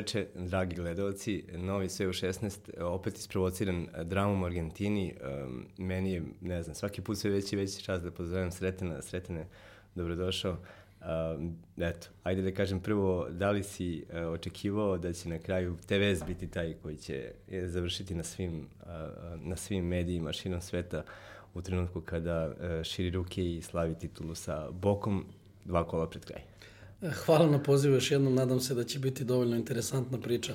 veče, dragi gledalci. Novi sve u 16, opet isprovociran dramom u Argentini. Um, meni je, ne znam, svaki put sve veći veći čas da pozovem Sretena. Sretene, dobrodošao. Eto, ajde da kažem prvo, da li si očekivao da će na kraju TVS biti taj koji će završiti na svim, na svim medijima širom sveta u trenutku kada širi ruke i slavi titulu sa Bokom dva kola pred kraj? Hvala na pozivu još jednom, nadam se da će biti dovoljno interesantna priča.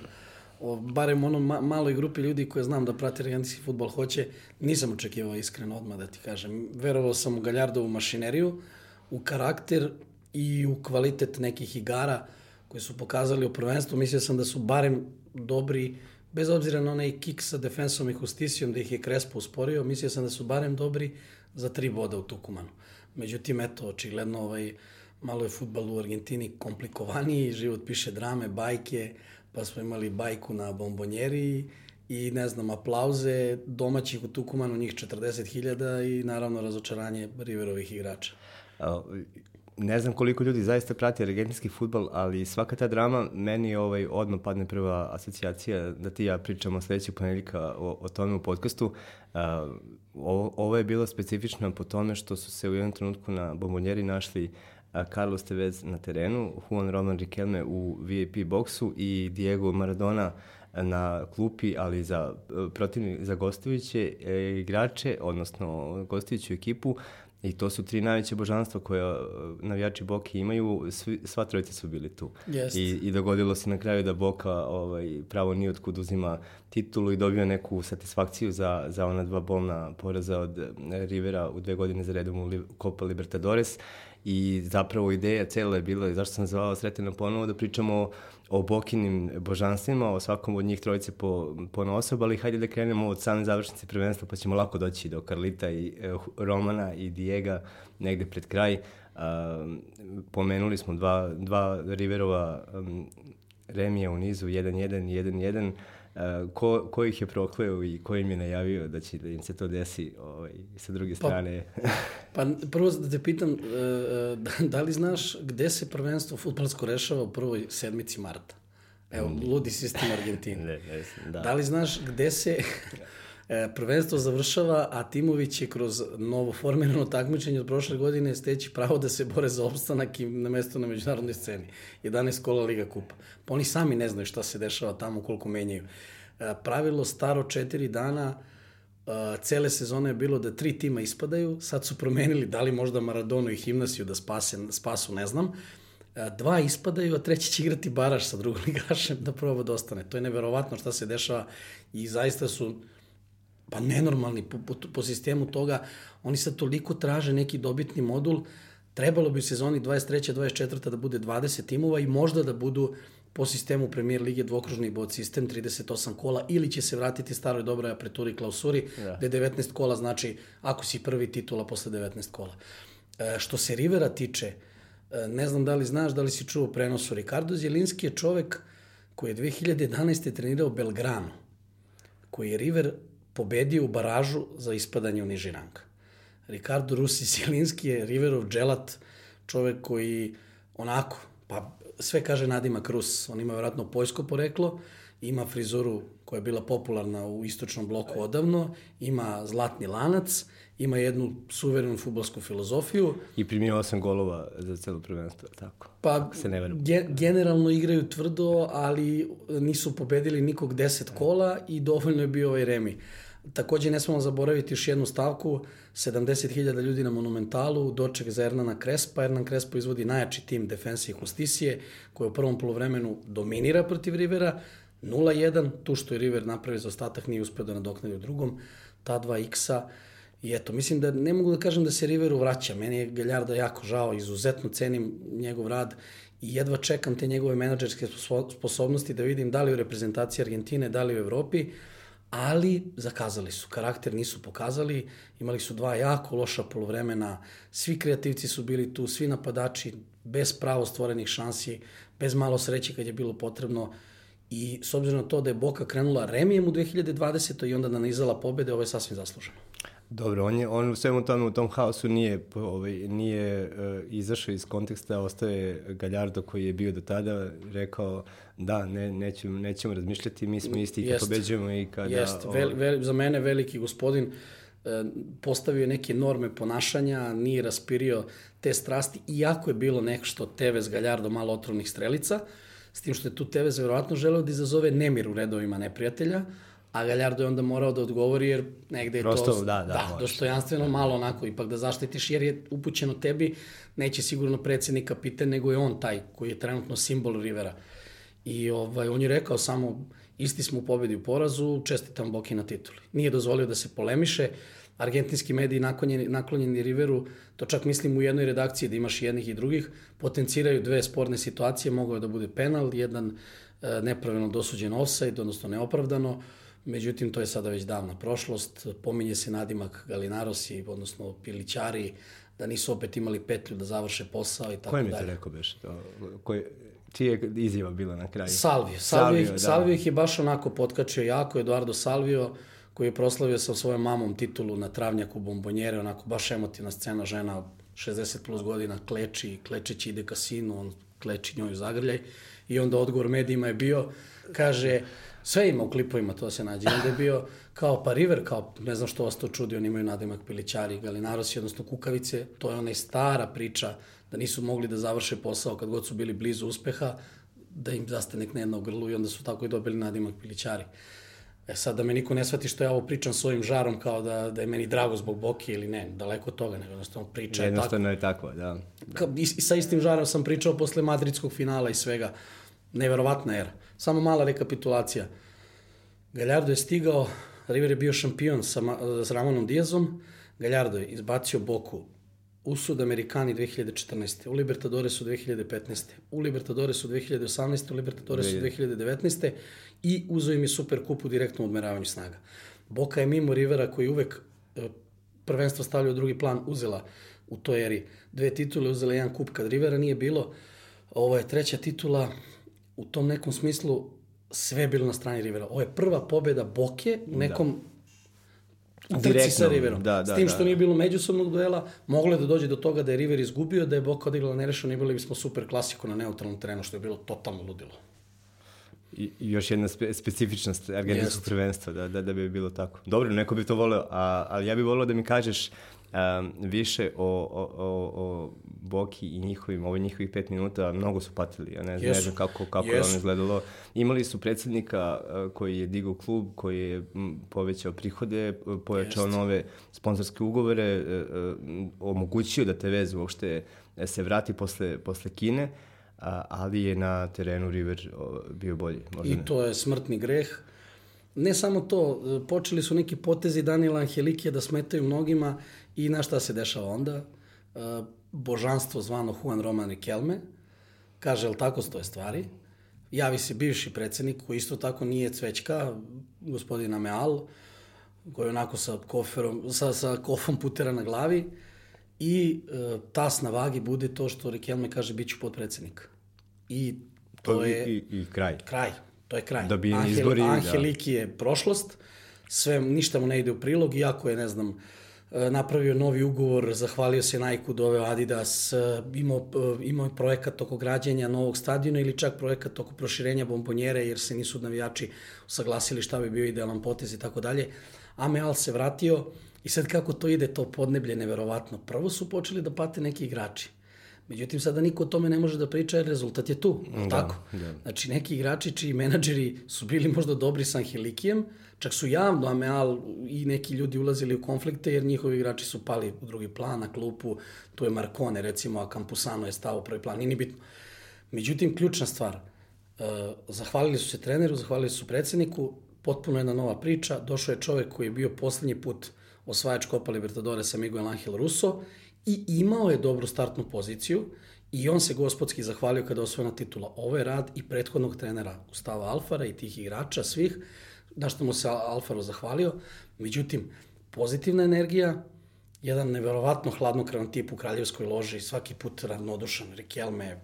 O, barem onom ma maloj grupi ljudi koje znam da prati argentinski futbol hoće, nisam očekivao iskreno odmah da ti kažem. Verovao sam u Galjardovu mašineriju, u karakter i u kvalitet nekih igara koje su pokazali u prvenstvu. Mislio sam da su barem dobri, bez obzira na onaj kik sa defensom i Hustisijom da ih je Krespo usporio, mislio sam da su barem dobri za tri boda u Tukumanu. Međutim, eto, očigledno ovaj, malo je futbal u Argentini komplikovaniji, život piše drame, bajke, pa smo imali bajku na bombonjeri i ne znam, aplauze domaćih u Tukumanu, njih 40.000 i naravno razočaranje Riverovih igrača. ne znam koliko ljudi zaista prati argentinski futbol, ali svaka ta drama, meni ovaj, odmah padne prva asocijacija da ti ja pričamo sledećeg ponedljika o, o tome u podcastu. Uh, ovo, ovo je bilo specifično po tome što su se u jednom trenutku na bombonjeri našli Carlos Tevez na terenu, Juan Roman Riquelme u VIP boksu i Diego Maradona na klupi, ali za protivni, za gostujuće e, igrače, odnosno gostujuću ekipu, I to su tri najveće božanstva koje navijači Boke imaju, svi, sva trojica su bili tu. Jest. I, I dogodilo se na kraju da Boka ovaj, pravo nije otkud uzima titulu i dobio neku satisfakciju za, za ona dva bolna poraza od Rivera u dve godine za redom u Copa Libertadores i zapravo ideja cela je bila, zašto sam zvao Sretena ponovo, da pričamo o, o Bokinim božanstvima, o svakom od njih trojice po, po osob, ali hajde da krenemo od same završnice prvenstva, pa ćemo lako doći do Karlita i e, Romana i Dijega negde pred kraj. Uh, pomenuli smo dva, dva Riverova um, remija u nizu, 1-1 1-1 ko, ko ih je prokleo i ko im je najavio da će da im se to desi ovaj, sa druge pa- strane? Pa, pa prvo da te pitam, e, e, da li znaš gde se prvenstvo futbalsko rešava u prvoj sedmici marta? Evo, ludi sistem Argentine. ne, ne, da. da li znaš gde se E, prvenstvo završava, a timovi će kroz novo formirano takmičenje od prošle godine steći pravo da se bore za opstanak i na mesto na međunarodnoj sceni. 11 kola Liga Kupa. Pa oni sami ne znaju šta se dešava tamo, koliko menjaju. E, pravilo staro četiri dana, e, cele sezone je bilo da tri tima ispadaju, sad su promenili da li možda Maradonu i Himnasiju da spase, spasu, ne znam. E, dva ispadaju, a treći će igrati baraš sa drugom ligašem da proba da ostane. To je neverovatno šta se dešava i zaista su pa nenormalni po, po, po sistemu toga, oni sad toliko traže neki dobitni modul, trebalo bi u sezoni 23. 24. da bude 20 timova i možda da budu po sistemu Premier Lige dvokružni bod sistem 38 kola ili će se vratiti staroj dobroj apreturi klausuri ja. gde 19 kola znači ako si prvi titula posle 19 kola. E, što se Rivera tiče, e, ne znam da li znaš, da li si čuo prenosu, Ricardo Zjelinski je čovek koji je 2011. trenirao Belgrano, koji je River pobedio u baražu za ispadanje u niži rang. Ricardo Rusi Sjelinski je Riverov dželat, čovek koji onako, pa sve kaže Nadima Krus, on ima vjerojatno pojsko poreklo, ima frizuru koja je bila popularna u istočnom bloku odavno, ima zlatni lanac, ima jednu suverenu futbolsku filozofiju. I primio osam golova za celo prvenstvo, tako? Pa, se ne ge, generalno igraju tvrdo, ali nisu pobedili nikog deset kola i dovoljno je bio ovaj remi. Takođe ne smemo zaboraviti još jednu stavku, 70.000 ljudi na Monumentalu, doček za Ernana Krespa. Ernan Krespo izvodi najjači tim defensije i Justisije, koji u prvom polovremenu dominira protiv Rivera, 0-1, tu što je River napravi za ostatak nije uspeo da nadoknadi u drugom, ta dva X-a, I eto, mislim da ne mogu da kažem da se Riveru vraća. Meni je Galjarda jako žao, izuzetno cenim njegov rad i jedva čekam te njegove menadžerske sposobnosti da vidim da li u reprezentaciji Argentine, da li u Evropi. Ali zakazali su, karakter nisu pokazali, imali su dva jako loša polovremena, svi kreativci su bili tu, svi napadači, bez pravo stvorenih šansi, bez malo sreće kad je bilo potrebno i s obzirom na to da je Boka krenula remijem u 2020. i onda nanizala pobede, ovo je sasvim zasluženo. Dobro, on je on u svemu tome u tom haosu nije ovaj nije uh, izašao iz konteksta, ostaje Galjardo koji je bio do tada rekao da ne nećemo nećemo razmišljati, mi smo isti i kad pobeđujemo i kada Jest, ovaj... vel, vel, za mene veliki gospodin e, postavio neke norme ponašanja, nije raspirio te strasti, iako je bilo nešto Tevez Galjardo malo otrovnih strelica, s tim što je tu Tevez verovatno želeo da izazove nemir u redovima neprijatelja, a Galjardo je onda morao da odgovori jer negde je Prosto, to da, da, da dostojanstveno malo onako ipak da zaštitiš jer je upućeno tebi neće sigurno predsednik kapiten nego je on taj koji je trenutno simbol Rivera. I ovaj, on je rekao samo isti smo u pobedi u porazu, čestitam Boki na tituli. Nije dozvolio da se polemiše, argentinski mediji naklonjeni, naklonjeni Riveru, to čak mislim u jednoj redakciji da imaš jednih i drugih, potenciraju dve sporne situacije, mogao je da bude penal, jedan e, nepravilno dosuđen offside, odnosno neopravdano, Međutim, to je sada već davna prošlost. Pominje se nadimak Galinarosi, odnosno Pilićari, da nisu opet imali petlju da završe posao i tako dalje. Koje mi te rekao beš? To, koje, čija je izjava bila na kraju? Salvio. Salvio, Salvio, da. Salvio ih je baš onako potkačio jako. Eduardo Salvio, koji je proslavio sa svojom mamom titulu na travnjaku bombonjere, onako baš emotivna scena, žena 60 plus godina kleči, klečeći ide kasinu, on kleči njoj u zagrljaj. I onda odgovor medijima je bio, kaže, Sve ima u klipovima, to se nađe. onda je bio kao pa River, kao ne znam što vas to čudi, oni imaju nadimak Pilićari, Galinarosi, odnosno Kukavice. To je ona stara priča da nisu mogli da završe posao kad god su bili blizu uspeha, da im zastane knedna u grlu i onda su tako i dobili nadimak Pilićari. E sad da me niko ne shvati što ja ovo pričam svojim žarom kao da, da je meni drago zbog Boki ili ne, daleko od toga, nego jednostavno priča je tako. Jednostavno je tako, da. da. i, I sa istim žarom sam pričao posle madridskog finala i svega. Neverovatna era. Samo mala rekapitulacija. Galjardo je stigao, River je bio šampion sa, sa Ramonom Diazom, Galjardo je izbacio Boku u Sudamerikani 2014. U Libertadoresu 2015. U Libertadoresu 2018. U Libertadoresu 2019. I uzeo im je super kup u direktnom odmeravanju snaga. Boka je mimo Rivera koji uvek e, prvenstvo stavlja u drugi plan uzela u toj eri dve titule, uzela jedan kup kad Rivera nije bilo. Ovo je treća titula u tom nekom smislu sve bilo na strani Rivera. Ovo je prva pobeda Boke u da. nekom da. Trci sa Riverom. Da, da, S tim što da. nije bilo međusobnog duela, moglo je da dođe do toga da je River izgubio, da je Boka odigrala nerešeno, imali bismo super klasiku na neutralnom terenu, što je bilo totalno ludilo. I, još jedna spe, specifičnost argentinskog prvenstva, da, da, da bi bilo tako. Dobro, neko bi to voleo, a, ali ja bih voleo da mi kažeš um, više o, o, o, o Boki i njihovim, ovo njihovih pet minuta, mnogo su patili, ja ne, znam, ne znam kako, kako je ono izgledalo. Imali su predsednika koji je digao klub, koji je povećao prihode, pojačao Jest. nove sponsorske ugovore, uh, uh, omogućio da te vez uopšte se vrati posle, posle Kine, ali je na terenu River bio bolji. Možda I ne. to je smrtni greh. Ne samo to, počeli su neki potezi Daniela Angelikija da smetaju mnogima I na šta se dešava onda? Božanstvo zvano Juan Roman Riquelme kaže, jel tako stoje stvari? Javi se bivši predsednik koji isto tako nije cvećka, gospodina Meal, koji je onako sa, koferom, sa, sa kofom putera na glavi i e, tas na vagi bude to što Riquelme kaže bit ću podpredsednik. I to, to je... I, I kraj. Kraj. To je kraj. Da bi Angel, izbori... Angeliki da. je prošlost, sve, ništa mu ne ide u prilog, iako je, ne znam, napravio novi ugovor, zahvalio se Nike, doveo Adidas, e, imao, e, imao projekat oko građenja novog stadiona ili čak projekat oko proširenja bombonjere jer se nisu navijači usaglasili šta bi bio idealan potez i tako dalje. Ameal se vratio i sad kako to ide, to podneblje neverovatno. Prvo su počeli da pate neki igrači. Međutim, sada niko o tome ne može da priča jer rezultat je tu. Da, tako? Da. Znači, neki igrači čiji menadžeri su bili možda dobri sa Angelikijem, Čak su javno Ameal i neki ljudi ulazili u konflikte jer njihovi igrači su pali u drugi plan na klupu. Tu je Marcone recimo, a Campusano je stao u prvi plan. Nije bitno. Međutim, ključna stvar, uh, zahvalili su se treneru, zahvalili su predsedniku, potpuno jedna nova priča. Došao je čovek koji je bio poslednji put osvajač Copa Libertadores sa Miguel Angel Russo i imao je dobru startnu poziciju i on se gospodski zahvalio kada osvojena titula. Ovo je rad i prethodnog trenera Gustava Alfara i tih igrača svih na što mu se Alfaro zahvalio. Međutim, pozitivna energija, jedan neverovatno hladnokravan tip u kraljevskoj loži, svaki put ravnodušan, Rikelme,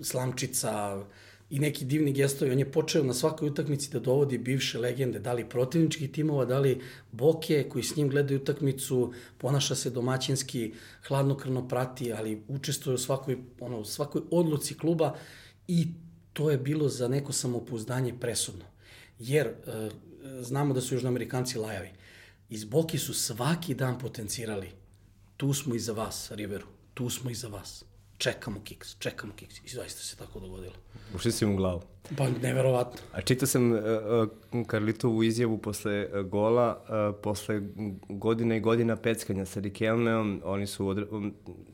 slamčica i neki divni gestovi. On je počeo na svakoj utakmici da dovodi bivše legende, da li protivničkih timova, da li Boke koji s njim gledaju utakmicu, ponaša se domaćinski, hladnokrvno prati, ali učestvuje u svakoj, ono, svakoj odluci kluba i to je bilo za neko samopouzdanje presudno. Jer e, znamo da su južnoamerikanci lajavi. Iz Boki su svaki dan potencirali tu smo i za vas, Riveru, tu smo i za vas čekamo kiks, čekamo kiks. I zaista se tako dogodilo. Ušli si mu u glavu. Pa, neverovatno. A čitao sam uh, Karlitovu izjavu posle uh, gola, uh, posle godine i godina peckanja sa Rikelmeom, oni su, odre...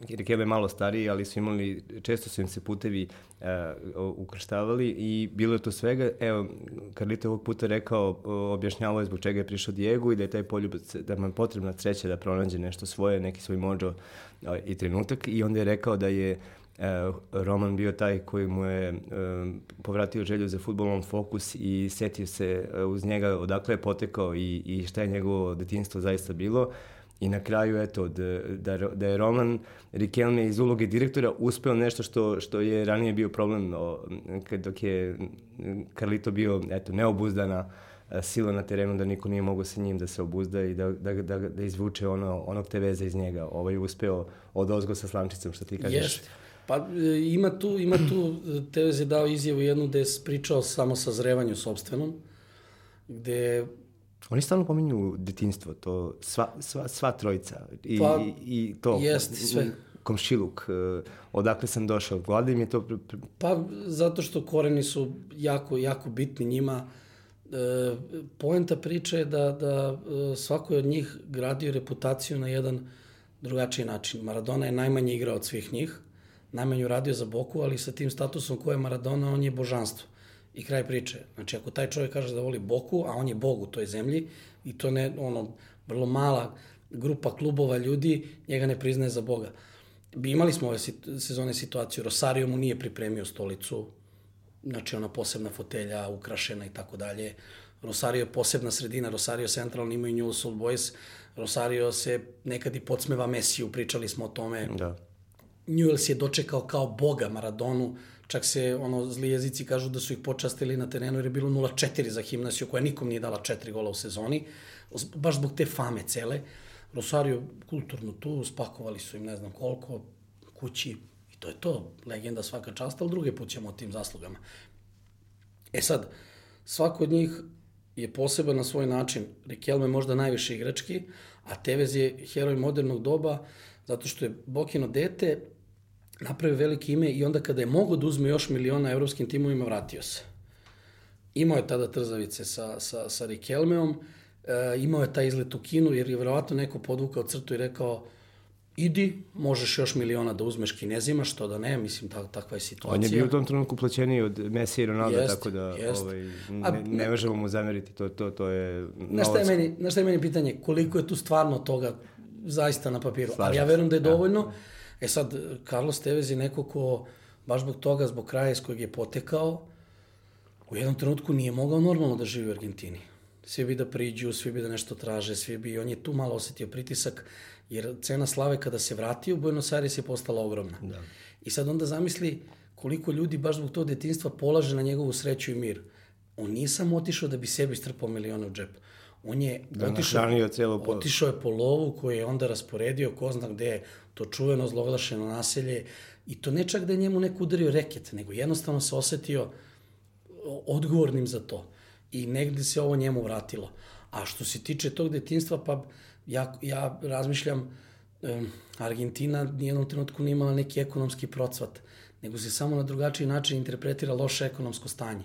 Rikelme je malo stariji, ali su imali, često su im se putevi uh, ukrštavali i bilo je to svega. Evo, Karlito ovog puta rekao, uh, objašnjavao je zbog čega je prišao Diego i da je taj poljubac, da mu je potrebna sreća da pronađe nešto svoje, neki svoj mođo i trenutak i onda je rekao da je E, Roman bio taj koji mu je e, povratio želju za futbolom fokus i setio se e, uz njega odakle je potekao i, i šta je njegovo detinstvo zaista bilo. I na kraju, eto, da, da, je Roman Rikelme iz uloge direktora uspeo nešto što, što je ranije bio problem o, dok je Carlito bio, eto, neobuzdana sila na terenu, da niko nije mogao sa njim da se obuzda i da, da, da, da izvuče ono, onog te veze iz njega. Ovaj uspeo od ozgo sa slamčicom, što ti kažeš. Jeste. Pa e, ima tu, ima tu, Tevez je dao izjavu jednu gde je pričao samo sa zrevanju sobstvenom, gde Oni stalno pominju detinstvo, to sva, sva, sva trojica i, pa, i, i to. Jest, sve. Komšiluk, e, odakle sam došao, glada im je to... Pa, zato što koreni su jako, jako bitni njima. E, poenta priče je da, da e, svako je od njih gradio reputaciju na jedan drugačiji način. Maradona je najmanje igrao od svih njih, najmanju radio za Boku, ali sa tim statusom ko je Maradona, on je božanstvo. I kraj priče. Znači, ako taj čovjek kaže da voli Boku, a on je Bog u toj zemlji, i to ne, ono, vrlo mala grupa klubova ljudi, njega ne priznaje za Boga. Bi imali smo ove sezone situaciju, Rosario mu nije pripremio stolicu, znači ona posebna fotelja, ukrašena i tako dalje. Rosario je posebna sredina, Rosario Central imaju New Old Boys, Rosario se nekad i podsmeva Mesiju, pričali smo o tome. Da Newells je dočekao kao boga Maradonu, čak se ono zli jezici kažu da su ih počastili na terenu jer je bilo 0-4 za Himnasiju koja nikom nije dala 4 gola u sezoni, baš zbog te fame cele. Rosario kulturno tu, spakovali su im ne znam koliko, kući to je to, legenda svaka časta, ali druge put ćemo o tim zaslugama. E sad, svako od njih je poseban na svoj način. Rikelme možda najviše igrački, a Tevez je heroj modernog doba, zato što je Bokino dete napravio velike ime i onda kada je mogo da uzme još miliona evropskim timovima, vratio se. Imao je tada trzavice sa, sa, sa Rikelmeom, e, imao je taj izlet u Kinu, jer je verovatno neko podvukao crtu i rekao idi, možeš još miliona da uzmeš kinezima, što da ne, mislim, ta, takva je situacija. On je bio u tom trenutku plaćeniji od Messi i Ronaldo, jest, tako da jest. ovaj, ne, ne možemo mu zameriti, to, to, to je... Na šta je, meni, na šta je meni pitanje, koliko je tu stvarno toga zaista na papiru, Slažem ali ja verujem da je dovoljno. Ja E sad, Carlos Tevez je neko ko, baš zbog toga, zbog kraja iz kojeg je potekao, u jednom trenutku nije mogao normalno da živi u Argentini. Svi bi da priđu, svi bi da nešto traže, svi bi, on je tu malo osetio pritisak, jer cena slave kada se vratio u Buenos Aires je postala ogromna. Da. I sad onda zamisli koliko ljudi baš zbog tog detinstva polaže na njegovu sreću i mir. On nije samo otišao da bi sebi strpao milione u džep. On je da otišao, celo otišao je po lovu koju je onda rasporedio, ko zna gde, to čuveno zloglašeno naselje, i to ne čak da je njemu neko udario reket, nego jednostavno se osetio odgovornim za to. I negde se ovo njemu vratilo. A što se tiče tog detinstva, pa ja, ja razmišljam, Argentina nijednom trenutku nije imala neki ekonomski procvat, nego se samo na drugačiji način interpretira loše ekonomsko stanje.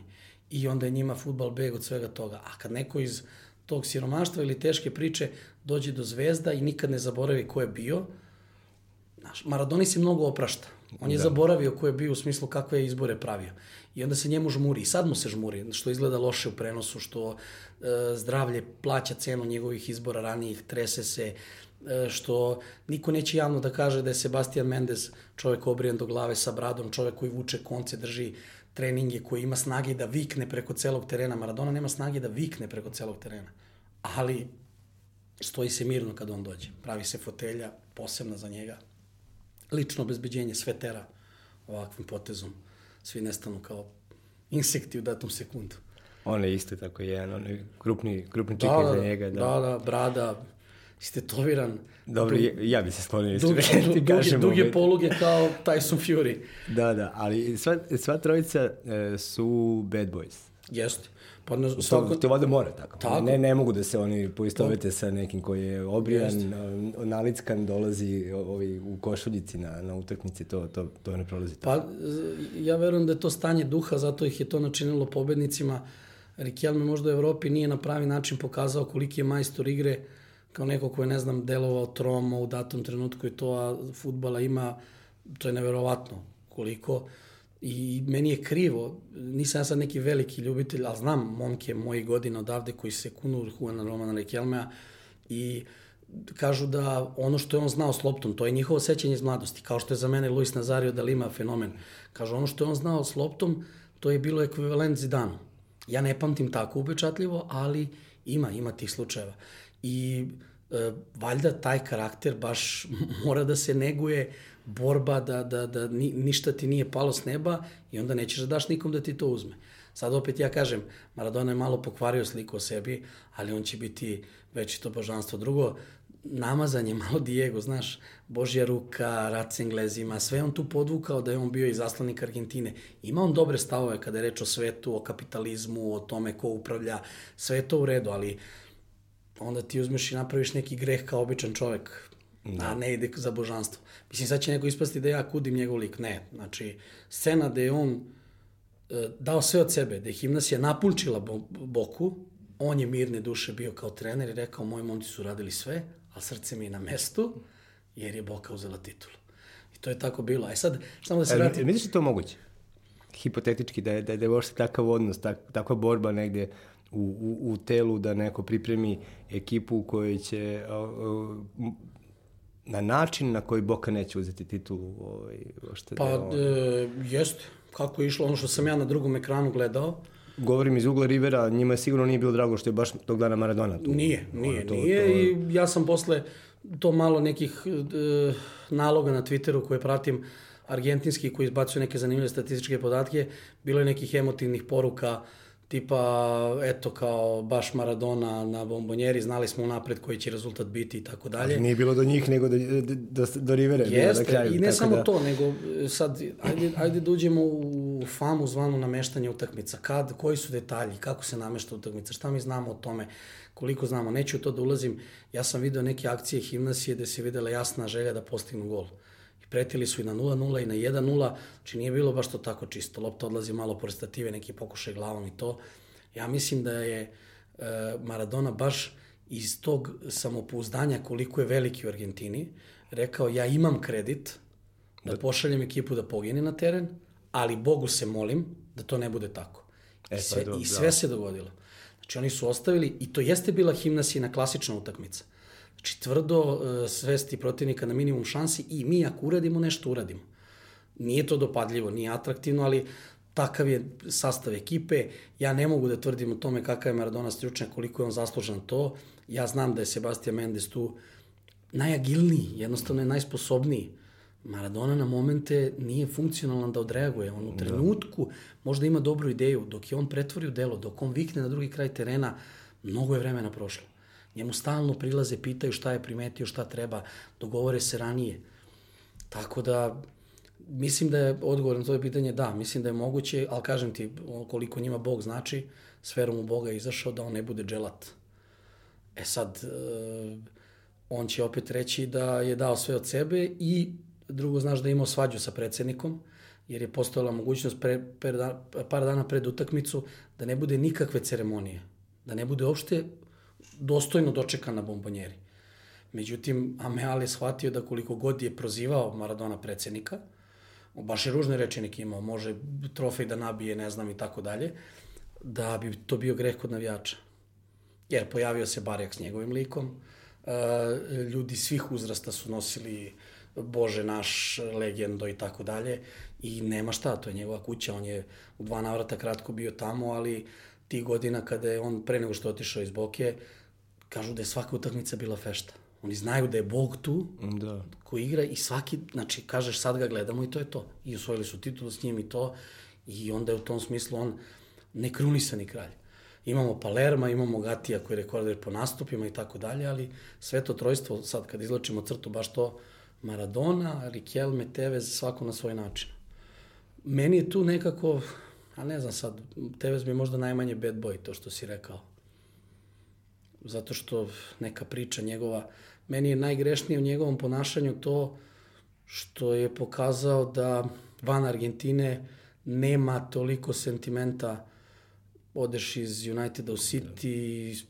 I onda je njima futbal beg od svega toga. A kad neko iz tog siromaštva ili teške priče dođe do zvezda i nikad ne zaboravi ko je bio, Znaš, Maradoni se mnogo oprašta. On je da. zaboravio ko je bio u smislu kakve je izbore pravio. I onda se njemu žmuri. I sad mu se žmuri, što izgleda loše u prenosu, što e, zdravlje plaća cenu njegovih izbora ranijih, trese se, e, što niko neće javno da kaže da je Sebastian Mendez čovek obrijen do glave sa bradom, čovek koji vuče konce, drži treninge, koji ima snage da vikne preko celog terena. Maradona nema snage da vikne preko celog terena. Ali stoji se mirno kad on dođe. Pravi se fotelja posebna za njega, lično obezbeđenje sve tera ovakvim potezom. Svi nestanu kao insekti u datom sekundu. On je isto tako jedan, on je krupni, krupni čik da, za njega. Da. da, da, brada, istetoviran. Dobro, dug, ja bi se sklonio isto. Duge, ti duge, kažem, duge ovaj. poluge kao Tyson Fury. Da, da, ali sva, sva trojica e, su bad boys. Jeste. Pa ne, svako... To valjda mora tako. tako. Ne, ne mogu da se oni poistovete sa nekim koji je obrijan, Jeste. nalickan, dolazi ovi, u košuljici na, na utakmici, to, to, to ne prolazi tako. Pa ja verujem da je to stanje duha, zato ih je to načinilo pobednicima. Rikelme možda u Evropi nije na pravi način pokazao koliki je majstor igre, kao neko ko je, ne znam, delovao tromo u datom trenutku i to, a futbala ima, to je neverovatno koliko. I meni je krivo, nisam ja sad neki veliki ljubitelj, ali znam momke moji godine odavde koji se kunu Juana Romana Rekelmea i kažu da ono što je on znao s loptom, to je njihovo sećanje iz mladosti, kao što je za mene Luis Nazario da Lima fenomen. Kažu ono što je on znao s loptom, to je bilo ekvivalent Zidanu. Ja ne pamtim tako upečatljivo, ali ima, ima tih slučajeva. I e, valjda taj karakter baš mora da se neguje borba da, da, da ni, ništa ti nije palo s neba i onda nećeš da daš nikom da ti to uzme. Sad opet ja kažem, Maradona je malo pokvario sliku o sebi, ali on će biti veći to božanstvo. Drugo, namazan je malo Diego, znaš, Božja ruka, rat s Englezima, sve on tu podvukao da je on bio i zaslanik Argentine. Ima on dobre stavove kada je reč o svetu, o kapitalizmu, o tome ko upravlja, sve to u redu, ali onda ti uzmeš i napraviš neki greh kao običan čovek, da. a ne ide za božanstvo. Mislim, sad će neko ispasti da ja kudim njegov lik. Ne, znači, scena gde je on e, dao sve od sebe, da je Himnasija napunčila bo, Boku, on je mirne duše bio kao trener i rekao, moji momci su radili sve, a srce mi je na mestu, jer je Boka uzela titulu. I to je tako bilo. Aj sad, samo da se vratim... E, misliš da to moguće? Hipotetički, da je, da je, da je uopšte takav odnos, tak, takva borba negde u, u, u telu da neko pripremi ekipu u kojoj će uh, uh, na način na koji Boka neće uzeti titulu ovaj, ošte pa, da e, jest, kako je išlo ono što sam ja na drugom ekranu gledao. Govorim iz ugla Rivera, njima je sigurno nije bilo drago što je baš tog dana Maradona tu. Nije, nije, to, nije to... i ja sam posle to malo nekih e, naloga na Twitteru koje pratim argentinski koji izbacuju neke zanimljive statističke podatke, bilo je nekih emotivnih poruka tipa, eto, kao baš Maradona na bombonjeri, znali smo unapred koji će rezultat biti i tako dalje. Nije bilo do njih, nego do, do, do Rivere. Jeste, kraju, i ne samo da... to, nego e, sad, ajde, ajde da uđemo u famu zvanu nameštanje utakmica. Kad, koji su detalji, kako se namešta utakmica, šta mi znamo o tome, koliko znamo. Neću to da ulazim, ja sam video neke akcije Himnasije gde se videla jasna želja da postignu gol pretili su i na 0-0 i na 1-0, znači nije bilo baš to tako čisto. Lopta odlazi malo pored stative, neki pokušaj glavom i to. Ja mislim da je e, Maradona baš iz tog samopouzdanja koliko je veliki u Argentini, rekao ja imam kredit da, da pošaljem ekipu da pogine na teren, ali Bogu se molim da to ne bude tako. E, I sve, do, i sve se dogodilo. Znači oni su ostavili, i to jeste bila himnasijna klasična utakmica. Znači, tvrdo uh, svesti protivnika na minimum šansi i mi ako uradimo nešto, uradimo. Nije to dopadljivo, nije atraktivno, ali takav je sastav ekipe. Ja ne mogu da tvrdim o tome kakav je Maradona stručnjak, koliko je on zaslužan to. Ja znam da je Sebastian Mendes tu najagilniji, jednostavno je najsposobniji. Maradona na momente nije funkcionalan da odreaguje. On u da. trenutku da. možda ima dobru ideju, dok je on pretvori u delo, dok on vikne na drugi kraj terena, mnogo je vremena prošlo. Njemu stalno prilaze, pitaju šta je primetio, šta treba, dogovore se ranije. Tako da, mislim da je odgovor na to pitanje da, mislim da je moguće, ali kažem ti, koliko njima Bog znači, sferom u Boga je izašao da on ne bude dželat. E sad, e, on će opet reći da je dao sve od sebe i drugo, znaš da je imao svađu sa predsednikom, jer je postojala mogućnost pre, pre, par dana pred utakmicu da ne bude nikakve ceremonije, da ne bude uopšte dostojno dočekan na bombonjeri. Međutim, Ameal je shvatio da koliko god je prozivao Maradona predsednika, baš je ružne reči neki imao, može trofej da nabije, ne znam i tako dalje, da bi to bio greh kod navijača. Jer pojavio se Barjak s njegovim likom, e, ljudi svih uzrasta su nosili Bože naš, legendo i tako dalje i nema šta, to je njegova kuća, on je u dva navrata kratko bio tamo, ali ti godina kada je on pre nego što otišao iz Boke, kažu da je svaka utakmica bila fešta. Oni znaju da je Bog tu, da. ko igra i svaki, znači, kažeš sad ga gledamo i to je to. I osvojili su titulu s njim i to. I onda je u tom smislu on nekrunisani kralj. Imamo Palerma, imamo Gatija koji je rekorder po nastupima i tako dalje, ali sve to trojstvo, sad kad izlačimo crtu, baš to Maradona, Riquelme, Tevez, svako na svoj način. Meni je tu nekako, a ne znam sad, Tevez mi je možda najmanje bad boy, to što si rekao. Zato što neka priča njegova, meni je najgrešnije u njegovom ponašanju to što je pokazao da van Argentine nema toliko sentimenta odeš iz Uniteda u City,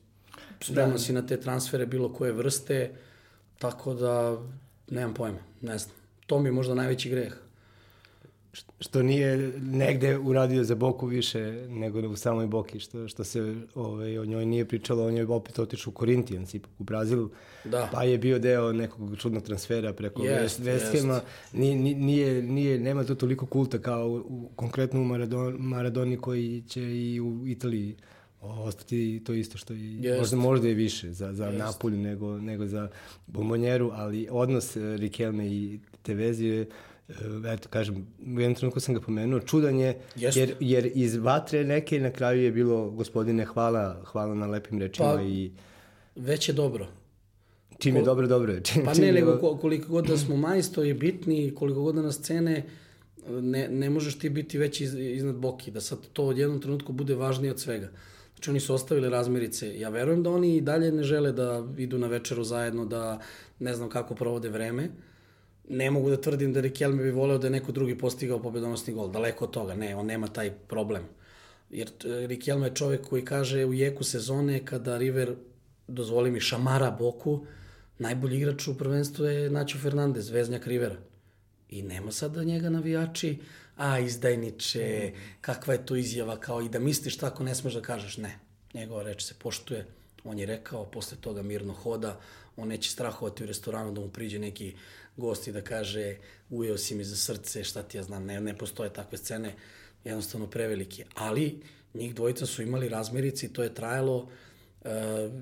spremno da. si na te transfere bilo koje vrste, tako da nemam pojma, ne znam. To mi je možda najveći greh što nije negde uradio za Boku više nego u samoj Boki, što, što se ovaj, o njoj nije pričalo, on je opet otišao u Corinthians, ipak u Brazilu, da. pa je bio deo nekog čudnog transfera preko yes, West Nije, nije, nije, nema to toliko kulta kao u, u konkretno u Maradon, Maradoni koji će i u Italiji ostati to isto što i yes. možda možda je više za za yes. Napolju nego nego za Bombonjeru, ali odnos Riquelme i Tevezi je E, eto, kažem, u jednom trenutku sam ga pomenuo, čudan je, jer, jer iz vatre neke na kraju je bilo, gospodine, hvala, hvala na lepim rečima pa, i... Već je dobro. Čim je Kol... dobro, dobro je. Čim, pa čim ne, je... nego koliko god da smo majstori, bitni, koliko god da na scene, ne, ne možeš ti biti već iz, iznad boki, da sad to od jednom trenutku bude važnije od svega. Znači oni su ostavili razmirice. Ja verujem da oni i dalje ne žele da idu na večeru zajedno, da ne znam kako provode vreme, ne mogu da tvrdim da Riquelme bi voleo da je neko drugi postigao pobedonosni gol. Daleko od toga, ne, on nema taj problem. Jer e, Riquelme je čovek koji kaže u jeku sezone kada River, dozvoli mi, šamara Boku, najbolji igrač u prvenstvu je Nacho Fernandez, veznjak Rivera. I nema sada njega navijači, a izdajniče, kakva je to izjava, kao i da misliš tako ne smeš da kažeš. Ne, njegova reč se poštuje, on je rekao, posle toga mirno hoda, on neće strahovati u restoranu da mu priđe neki gosti da kaže ujeo si mi za srce, šta ti ja znam, ne, ne postoje takve scene, jednostavno prevelike. Ali njih dvojica su imali razmirici i to je trajalo Uh,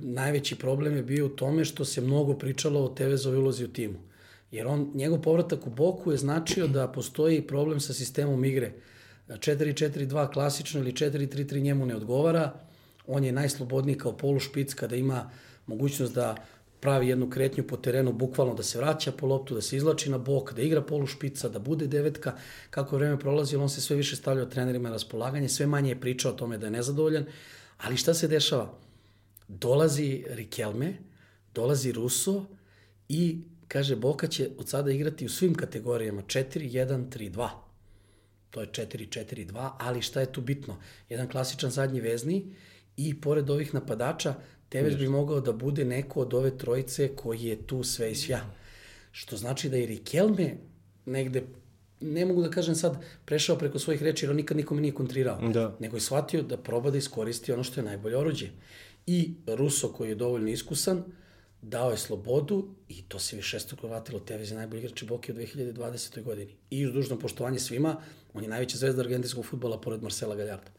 najveći problem je bio u tome što se mnogo pričalo o Tevezovoj ulozi u timu. Jer on, njegov povratak u Boku je značio da postoji problem sa sistemom igre. 4-4-2 klasično ili 4-3-3 njemu ne odgovara. On je najslobodniji kao polušpic kada ima mogućnost da pravi jednu kretnju po terenu, bukvalno da se vraća po loptu, da se izlači na bok, da igra polu špica, da bude devetka. Kako vreme prolazi, on se sve više stavlja trenerima na raspolaganje, sve manje je pričao o tome da je nezadovoljan. Ali šta se dešava? Dolazi Rikelme, dolazi Russo i kaže Boka će od sada igrati u svim kategorijama 4-1-3-2. To je 4-4-2, ali šta je tu bitno? Jedan klasičan zadnji vezni i pored ovih napadača Tevez bi mogao da bude neko od ove trojice koji je tu sve i svja. Što znači da je Rikelme negde ne mogu da kažem sad, prešao preko svojih reči, jer on nikad nikome nije kontrirao. Da. Nego je shvatio da proba da iskoristi ono što je najbolje oruđe. I Ruso, koji je dovoljno iskusan, dao je slobodu i to se više što vratilo. Tevez je najbolji igrač Boke u 2020. godini. I uz dužno poštovanje svima, on je najveća zvezda argentinskog futbola pored Marcela Gallarda.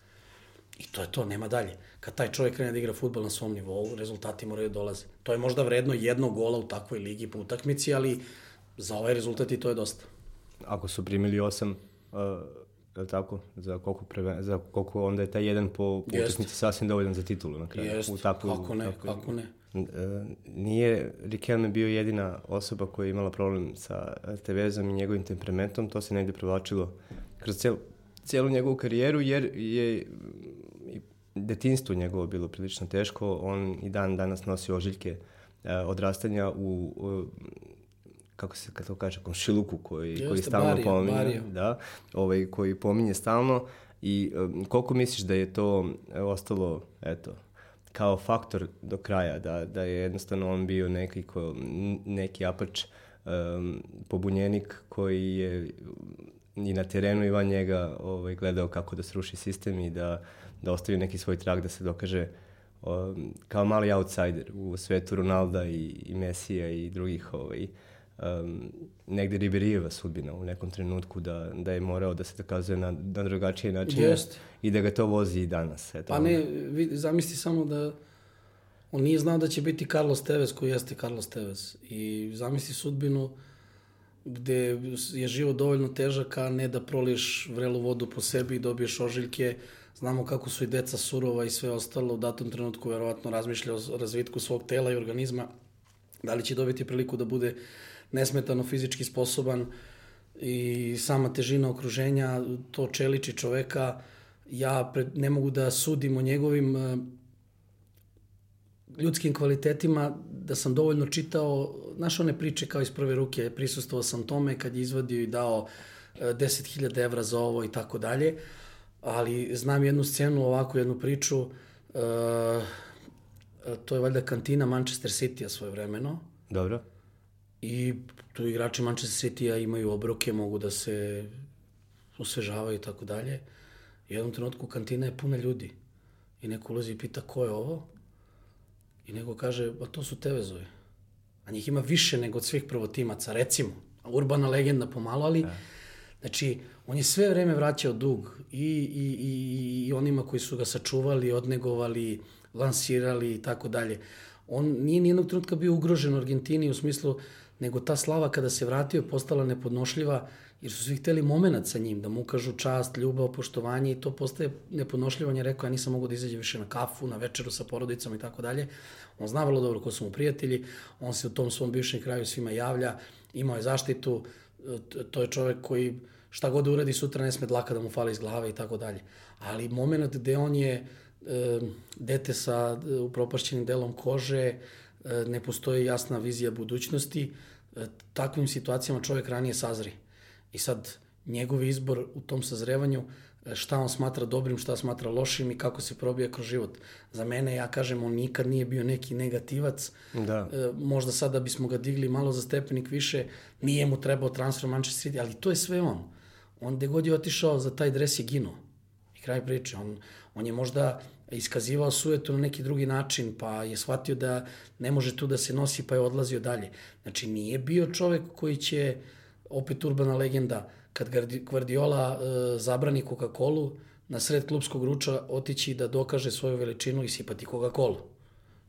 I to je to, nema dalje. Kad taj čovjek krene da igra futbol na svom nivou, rezultati moraju da dolaze. To je možda vredno jednog gola u takvoj ligi po utakmici, ali za ovaj rezultat i to je dosta. Ako su primili osam, uh, je tako? Za koliko, preve, za koliko onda je taj jedan po, po utakmici sasvim dovoljan za titulu na kraju. Jest, u takvu, kako ne, takvu, kako ne. Uh, nije Riquelme bio jedina osoba koja je imala problem sa Tevezom i njegovim temperamentom, to se negde provlačilo kroz celu, celu njegovu karijeru, jer je detinstvo njegovo bilo prilično teško. On i dan danas nosi ožiljke e, odrastanja u, u kako se to kaže, komšiluku koji, Jeste, koji stalno barija, pominje. Barija. Da, ovaj, koji pominje stalno. I um, koliko misliš da je to ostalo, eto, kao faktor do kraja, da, da je jednostavno on bio neki, ko, neki apač, um, pobunjenik koji je i na terenu i van njega ovaj, gledao kako da sruši sistem i da, da ostavi neki svoj trag da se dokaže um, kao mali outsider u svetu Ronalda i, i Mesija i drugih ovaj, um, negde Riberijeva sudbina u nekom trenutku da, da je morao da se dokazuje na, na drugačiji način Jest. i da ga to vozi i danas. Eto, pa ne, zamisli samo da on nije znao da će biti Carlos Tevez koji jeste Carlos Tevez i zamisli sudbinu gde je život dovoljno težak, a ne da proliješ vrelu vodu po sebi i dobiješ ožiljke. Znamo kako su i deca surova i sve ostalo. U datom trenutku verovatno razmišlja o razvitku svog tela i organizma. Da li će dobiti priliku da bude nesmetano fizički sposoban i sama težina okruženja, to čeliči čoveka. Ja ne mogu da sudim o njegovim ljudskim kvalitetima, da sam dovoljno čitao, znaš one priče kao iz prve ruke, prisustovao sam tome kad je izvadio i dao 10.000 e, evra za ovo i tako dalje, ali znam jednu scenu, ovako jednu priču, uh, to je valjda kantina Manchester City-a svoje vremeno. Dobro. I tu igrači Manchester City-a imaju obroke, mogu da se osvežavaju i tako dalje. U jednom trenutku kantina je puna ljudi. I neko ulazi i pita ko je ovo? I neko kaže, pa to su tevezovi. A njih ima više nego od svih prvotimaca, recimo. Urbana legenda pomalo, ali... Ja. Znači, on je sve vreme vraćao dug i, i, i, i onima koji su ga sačuvali, odnegovali, lansirali i tako dalje. On nije nijednog trenutka bio ugrožen u Argentini u smislu, nego ta slava kada se vratio je postala nepodnošljiva jer su svi hteli moment sa njim, da mu ukažu čast, ljubav, poštovanje i to postaje nepodnošljivo. On je rekao, ja nisam mogu da izađe više na kafu, na večeru sa porodicom i tako dalje. On zna vrlo dobro ko su mu prijatelji, on se u tom svom bivšem kraju svima javlja, imao je zaštitu, to je čovek koji šta god da uradi sutra ne sme dlaka da mu fali iz glave i tako dalje. Ali moment gde on je e, dete sa e, upropašćenim delom kože, e, ne postoji jasna vizija budućnosti, e, takvim situacijama čovek ranije sazri. I sad, njegov izbor u tom sazrevanju, e, šta on smatra dobrim, šta smatra lošim i kako se probija kroz život. Za mene, ja kažem, on nikad nije bio neki negativac. Da. E, možda sada bismo ga digli malo za stepenik više, nije mu trebao transfer Manchester City, ali to je sve on. On gde god je otišao za taj dres je ginuo. I kraj priče. On, on je možda iskazivao sujetu na neki drugi način, pa je shvatio da ne može tu da se nosi, pa je odlazio dalje. Znači, nije bio čovek koji će uh, opet urbana legenda, kad Guardiola e, zabrani Coca-Colu, na sred klubskog ruča otići da dokaže svoju veličinu i sipati Coca-Colu.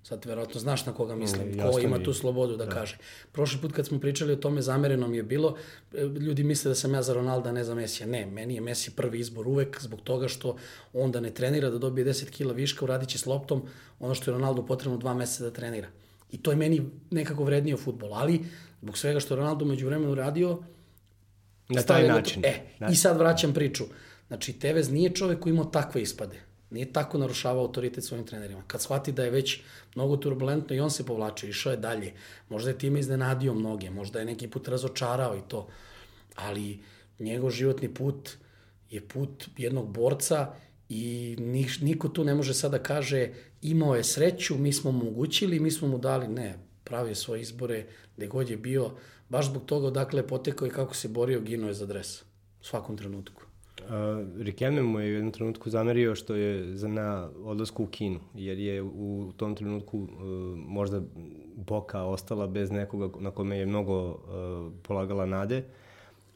Sad verovatno znaš na koga mislim, mm, ko ima tu slobodu da, da kaže. Prošli put kad smo pričali o tome, zamereno mi je bilo, e, ljudi misle da sam ja za Ronalda, ne za Mesija. Ne, meni je Messi prvi izbor uvek, zbog toga što on da ne trenira, da dobije 10 kila viška, uradit će s loptom ono što je Ronaldo potrebno dva meseca da trenira. I to je meni nekako vrednije u futbolu, ali zbog svega što je Ronaldo među vremenu radio, Na taj način. E, znači. i sad vraćam priču. Znači, Tevez nije čovek koji imao takve ispade. Nije tako narušavao autoritet svojim trenerima. Kad shvati da je već mnogo turbulentno i on se povlačio, išao je dalje. Možda je time iznenadio mnoge, možda je neki put razočarao i to. Ali njegov životni put je put jednog borca i niko tu ne može sada da kaže imao je sreću, mi smo mu omogućili, mi smo mu dali. Ne, pravio svoje izbore, gde god je bio, baš zbog toga odakle je potekao i kako se borio, ginuo je za dres. U svakom trenutku. Uh, Rikeme mu je u jednom trenutku zamerio što je za na odlasku u kinu, jer je u tom trenutku uh, možda Boka ostala bez nekoga na kome je mnogo uh, polagala nade,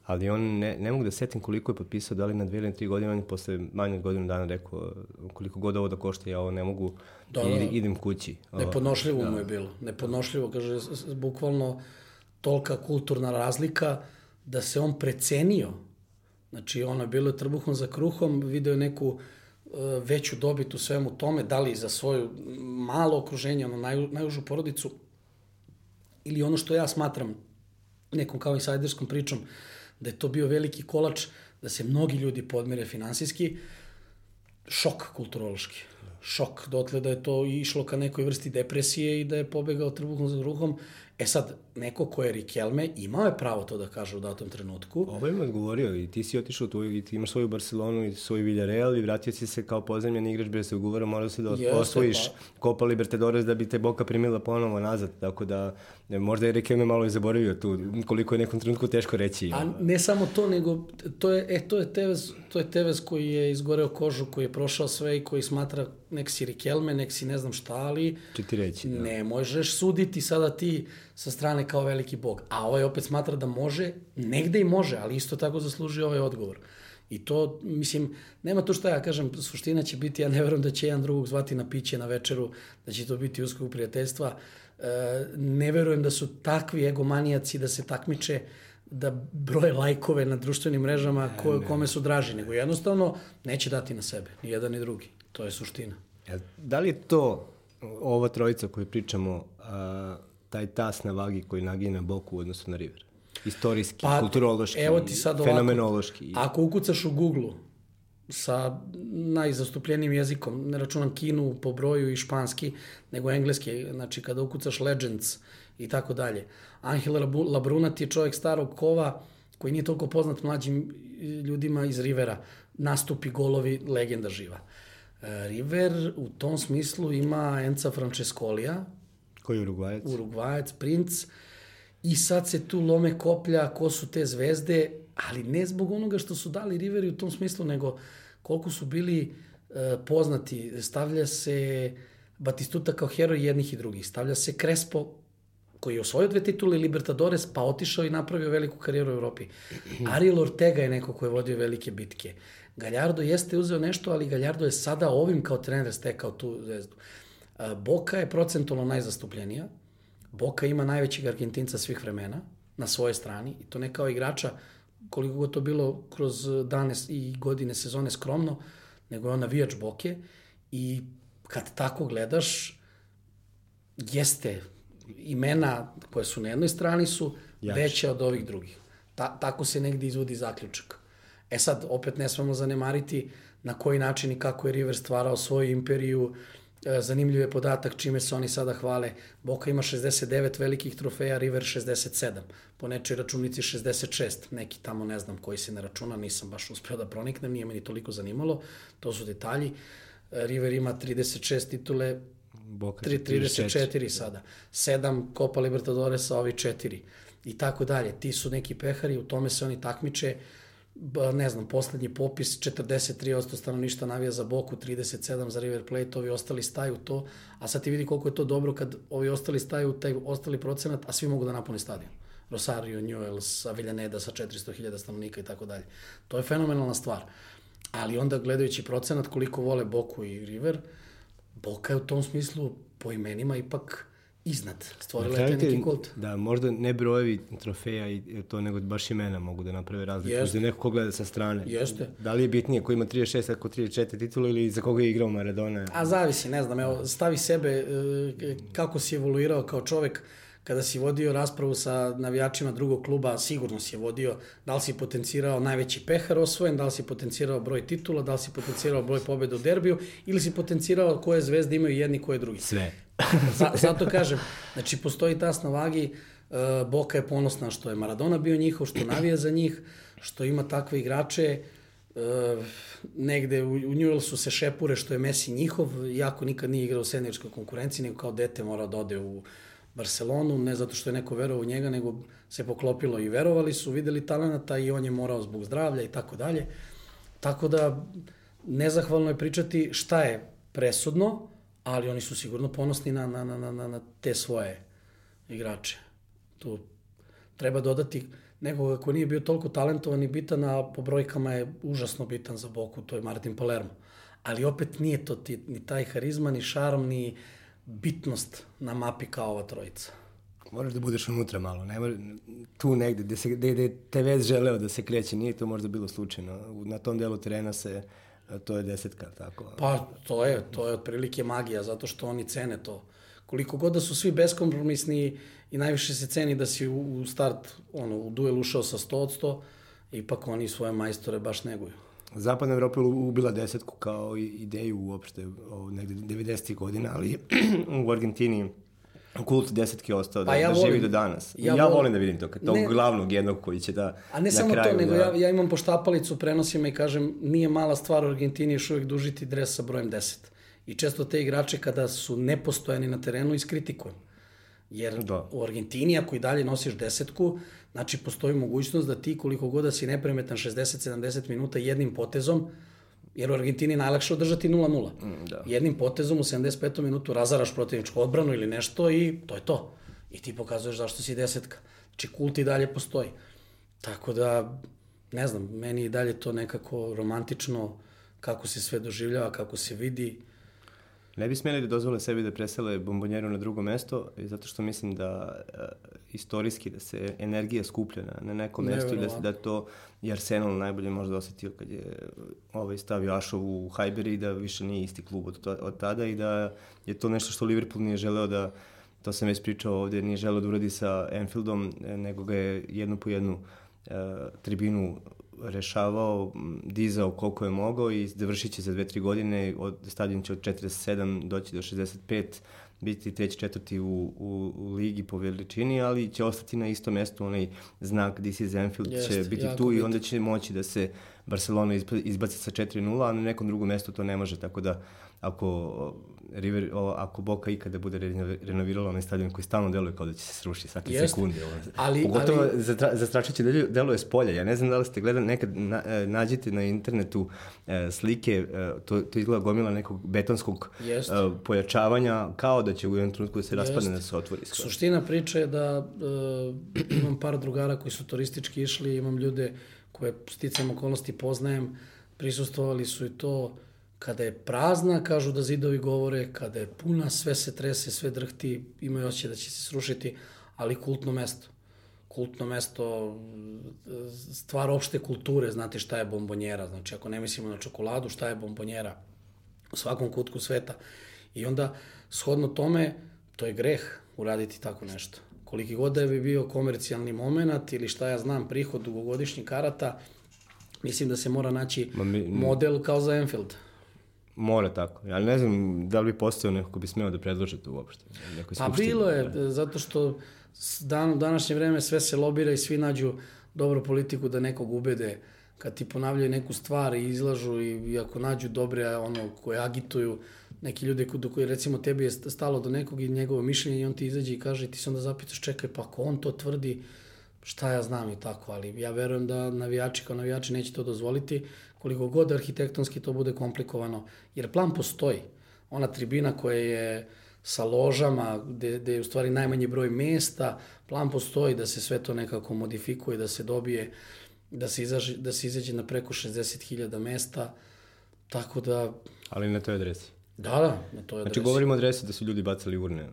ali on ne, ne mogu da setim koliko je potpisao, da li na dvije ili tri godine, on je posle manje od godinu dana rekao koliko god ovo da košta, ja ovo ne mogu, da, da, da. idem kući. Nepodnošljivo da. mu je bilo, nepodnošljivo, kaže, bukvalno tolika kulturna razlika da se on precenio. Znači, ono je bilo trbuhom za kruhom, video je neku uh, veću dobit u svemu tome, da li za svoju malo okruženje, ono naj, najužu porodicu, ili ono što ja smatram nekom kao insajderskom pričom, da je to bio veliki kolač, da se mnogi ljudi podmire finansijski, šok kulturološki. Šok, dotle da je to išlo ka nekoj vrsti depresije i da je pobegao trbuhom za kruhom E sad, neko ko je Rikelme imao je pravo to da kaže u datom trenutku. Ovo im odgovorio i ti si otišao tu i ti imaš svoju Barcelonu i svoj Villarreal i vratio si se kao pozemljan igrač bez ugovora, morao si da osvojiš pa. Copa Libertadores da bi te Boka primila ponovo nazad, tako da možda je Rikelme malo i zaboravio tu, koliko je nekom trenutku teško reći. A ne samo to, nego to je, e, to je Tevez, to je Tevez koji je izgoreo kožu, koji je prošao sve i koji smatra nek si Rikelme, nek si ne znam šta, ali Če ti reći, da. ne možeš suditi sada ti sa strane kao veliki bog. A ovaj opet smatra da može, negde i može, ali isto tako zaslužuje ovaj odgovor. I to, mislim, nema to što ja kažem, suština će biti, ja ne verujem da će jedan drugog zvati na piće na večeru, da će to biti uskog prijateljstva. Ne verujem da su takvi egomanijaci da se takmiče, da broje lajkove na društvenim mrežama ko, kome su draži, nego jednostavno neće dati na sebe, ni jedan ni drugi. To je suština. Da li je to, ova trojica koju pričamo, a, taj tas na vagi koji nagine boku u odnosu na River? Istorijski, pa, kulturološki, evo ti sad ovako, fenomenološki. Ako ukucaš u Google sa najzastupljenijim jezikom, ne računam kinu po broju i španski, nego engleski, znači kada ukucaš Legends i tako dalje. Angel Labrunat je čovjek starog kova koji nije toliko poznat mlađim ljudima iz Rivera. Nastupi golovi, legenda živa. E, River u tom smislu ima Enca Francescolija. Koji je Urugvajac? Urugvajac, princ. I sad se tu lome koplja ko su te zvezde, ali ne zbog onoga što su dali Riveri u tom smislu, nego koliko su bili e, poznati. Stavlja se Batistuta kao heroj jednih i drugih. Stavlja se Crespo koji je osvojio dve titule Libertadores, pa otišao i napravio veliku karijeru u Evropi. Ariel Ortega je neko ko je vodio velike bitke. Galjardo jeste uzeo nešto, ali Galjardo je sada ovim kao trener stekao tu zvezdu. Boka je procentualno najzastupljenija. Boka ima najvećeg Argentinca svih vremena na svojoj strani i to ne kao igrača koliko god to bilo kroz dane i godine sezone skromno, nego je on navijač Boke i kad tako gledaš, jeste imena koje su na jednoj strani su Jač. veće od ovih drugih. Ta, tako se negde izvodi zaključak. E sad, opet ne smemo zanemariti na koji način i kako je River stvarao svoju imperiju, zanimljiv je podatak čime se oni sada hvale. Boka ima 69 velikih trofeja, River 67. Po nečoj računici 66. Neki tamo ne znam koji se ne računa, nisam baš uspeo da proniknem, nije meni toliko zanimalo. To su detalji. E, River ima 36 titule, Boka 3, 34 sada. 7 Copa Libertadoresa, ovi 4 i tako dalje. Ti su neki pehari, u tome se oni takmiče. Ne znam, poslednji popis 43% stanovništva navija za Boku, 37 za River Plate, ovi ostali staju to, a sad ti vidi koliko je to dobro kad ovi ostali staju taj ostali procenat, a svi mogu da napune stadion. Rosario, Newells, Avellaneda sa 400.000 stanovnika i tako dalje. To je fenomenalna stvar. Ali onda gledajući procenat koliko vole Boku i River, Boka je u tom smislu po imenima ipak iznad. Stvorila je neki kult. Da, možda ne brojevi trofeja i to, nego baš imena mogu da naprave razliku. Jeste. Za neko ko gleda sa strane. Jeste. Da li je bitnije ko ima 36, ako 34 titula ili za koga je igrao Maradona? A zavisi, ne znam. Evo, stavi sebe e, kako si evoluirao kao čovek kada si vodio raspravu sa navijačima drugog kluba, sigurno si je vodio da li si potencirao najveći pehar osvojen, da li si potencirao broj titula, da li si potencirao broj pobeda u derbiju ili si potencirao koje zvezde imaju jedni, koje drugi. Sve. Zato kažem, znači postoji tas na vagi, uh, Boka je ponosna što je Maradona bio njihov, što navija za njih, što ima takve igrače, uh, negde u, u Newellsu se šepure što je Messi njihov, jako nikad nije igrao u senjorskoj konkurenciji, nego kao dete mora da ode u Barcelonu, ne zato što je neko verovao u njega, nego se poklopilo i verovali su, videli talenata i on je morao zbog zdravlja i tako dalje. Tako da, nezahvalno je pričati šta je presudno, ali oni su sigurno ponosni na, na, na, na, na te svoje igrače. Tu treba dodati nekoga ko nije bio toliko talentovan i bitan, a po brojkama je užasno bitan za Boku, to je Martin Palermo. Ali opet nije to ti, ni taj harizma, ni šarm, ni, bitnost na mapi kao ova trojica. Moraš da budeš unutra malo, ne mora, tu negde, gde, se, gde, gde te vez želeo da se kreće, nije to možda bilo slučajno. Na tom delu terena se, to je desetka, tako. Pa, to je, to je otprilike magija, zato što oni cene to. Koliko god da su svi beskompromisni i najviše se ceni da si u, u start, ono, u duel ušao sa 100 od 100, ipak oni svoje majstore baš neguju. Zapadna Evropa ubila desetku kao ideju uopšte o negde 90. godina, ali u Argentini kult desetke ostao da, pa ja da živi do danas. Ja, ja volim da vidim to, tog ne, glavnog jednog koji će da A ne samo to, nego da... ja, ja imam poštapalicu, prenosima i kažem, nije mala stvar u Argentini još uvijek dužiti dres sa brojem 10. I često te igrače kada su nepostojani na terenu iskritikujem. Jer da. u Argentini, ako i dalje nosiš desetku, Znači, postoji mogućnost da ti koliko god da si nepremetan 60-70 minuta jednim potezom, jer u Argentini je najlakše održati 0-0. Mm, da. Jednim potezom u 75. minutu razaraš protivničku odbranu ili nešto i to je to. I ti pokazuješ zašto si desetka. Znači, kult i dalje postoji. Tako da, ne znam, meni i dalje to nekako romantično, kako se sve doživljava, kako se vidi. Ne bi smeli da dozvole sebi da presele bombonjeru na drugo mesto, zato što mislim da uh, istorijski da se energija skuplja na, na nekom ne, mestu i da, da to i Arsenal najbolje možda osetio kad je ovaj stavio Ašov u Hajberi i da više nije isti klub od, od tada i da je to nešto što Liverpool nije želeo da to sam već pričao ovde, nije želeo da uradi sa Enfieldom, nego ga je jednu po jednu uh, tribinu rešavao, dizao koliko je mogao i završit će za dve, tri godine, od, stadion će od 47 doći do 65, biti treći, četvrti u, u, u ligi po veličini, ali će ostati na istom mestu, onaj znak This is Anfield Jest, će biti tu bit. i onda će moći da se Barcelona izbaci sa 4-0, a na nekom drugom mestu to ne može, tako da ako River, o, ako Boka ikada bude renovirala onaj stadion koji stalno deluje kao da će se srušiti svake Jest. sekunde. Ali, Pogotovo ali... za, za Stračiće deluje s polja. Ja ne znam da li ste gledali, nekad na, e, nađete na internetu e, slike, e, to, to izgleda gomila nekog betonskog e, pojačavanja, kao da će u jednom trenutku da se raspadne da se otvori. Skoro. Suština priče je da e, imam par drugara koji su turistički išli, imam ljude koje sticam okolnosti poznajem, prisustovali su i to Kada je prazna, kažu da zidovi govore, kada je puna, sve se trese, sve drhti, imaju osjećaj da će se srušiti, ali kultno mesto. Kultno mesto, stvar opšte kulture, znate šta je bombonjera, znači ako ne mislimo na čokoladu, šta je bombonjera u svakom kutku sveta. I onda, shodno tome, to je greh uraditi tako nešto. Koliki god da bi bio komercijalni moment ili šta ja znam, prihod dugogodišnjih karata, mislim da se mora naći mi, model kao za Enfield Mora tako. Ali ne znam da li bi postao neko ko bi smeo da predlože to uopšte. Neko pa bilo je, da. zato što dan, u današnje vreme sve se lobira i svi nađu dobru politiku da nekog ubede kad ti ponavljaju neku stvar i izlažu i, i ako nađu dobre ono koje agituju neki ljude do koji recimo tebi je stalo do nekog i njegovo mišljenje i on ti izađe i kaže i ti se onda zapitaš čekaj pa ako on to tvrdi šta ja znam i tako, ali ja verujem da navijači kao navijači neće to dozvoliti koliko god arhitektonski to bude komplikovano, jer plan postoji. Ona tribina koja je sa ložama, gde, gde je u stvari najmanji broj mesta, plan postoji da se sve to nekako modifikuje, da se dobije, da se, izaži, da se izađe na preko 60.000 mesta, tako da... Ali na toj adresi? Da, da, na toj adresi. Znači govorimo o adresi da su ljudi bacali urne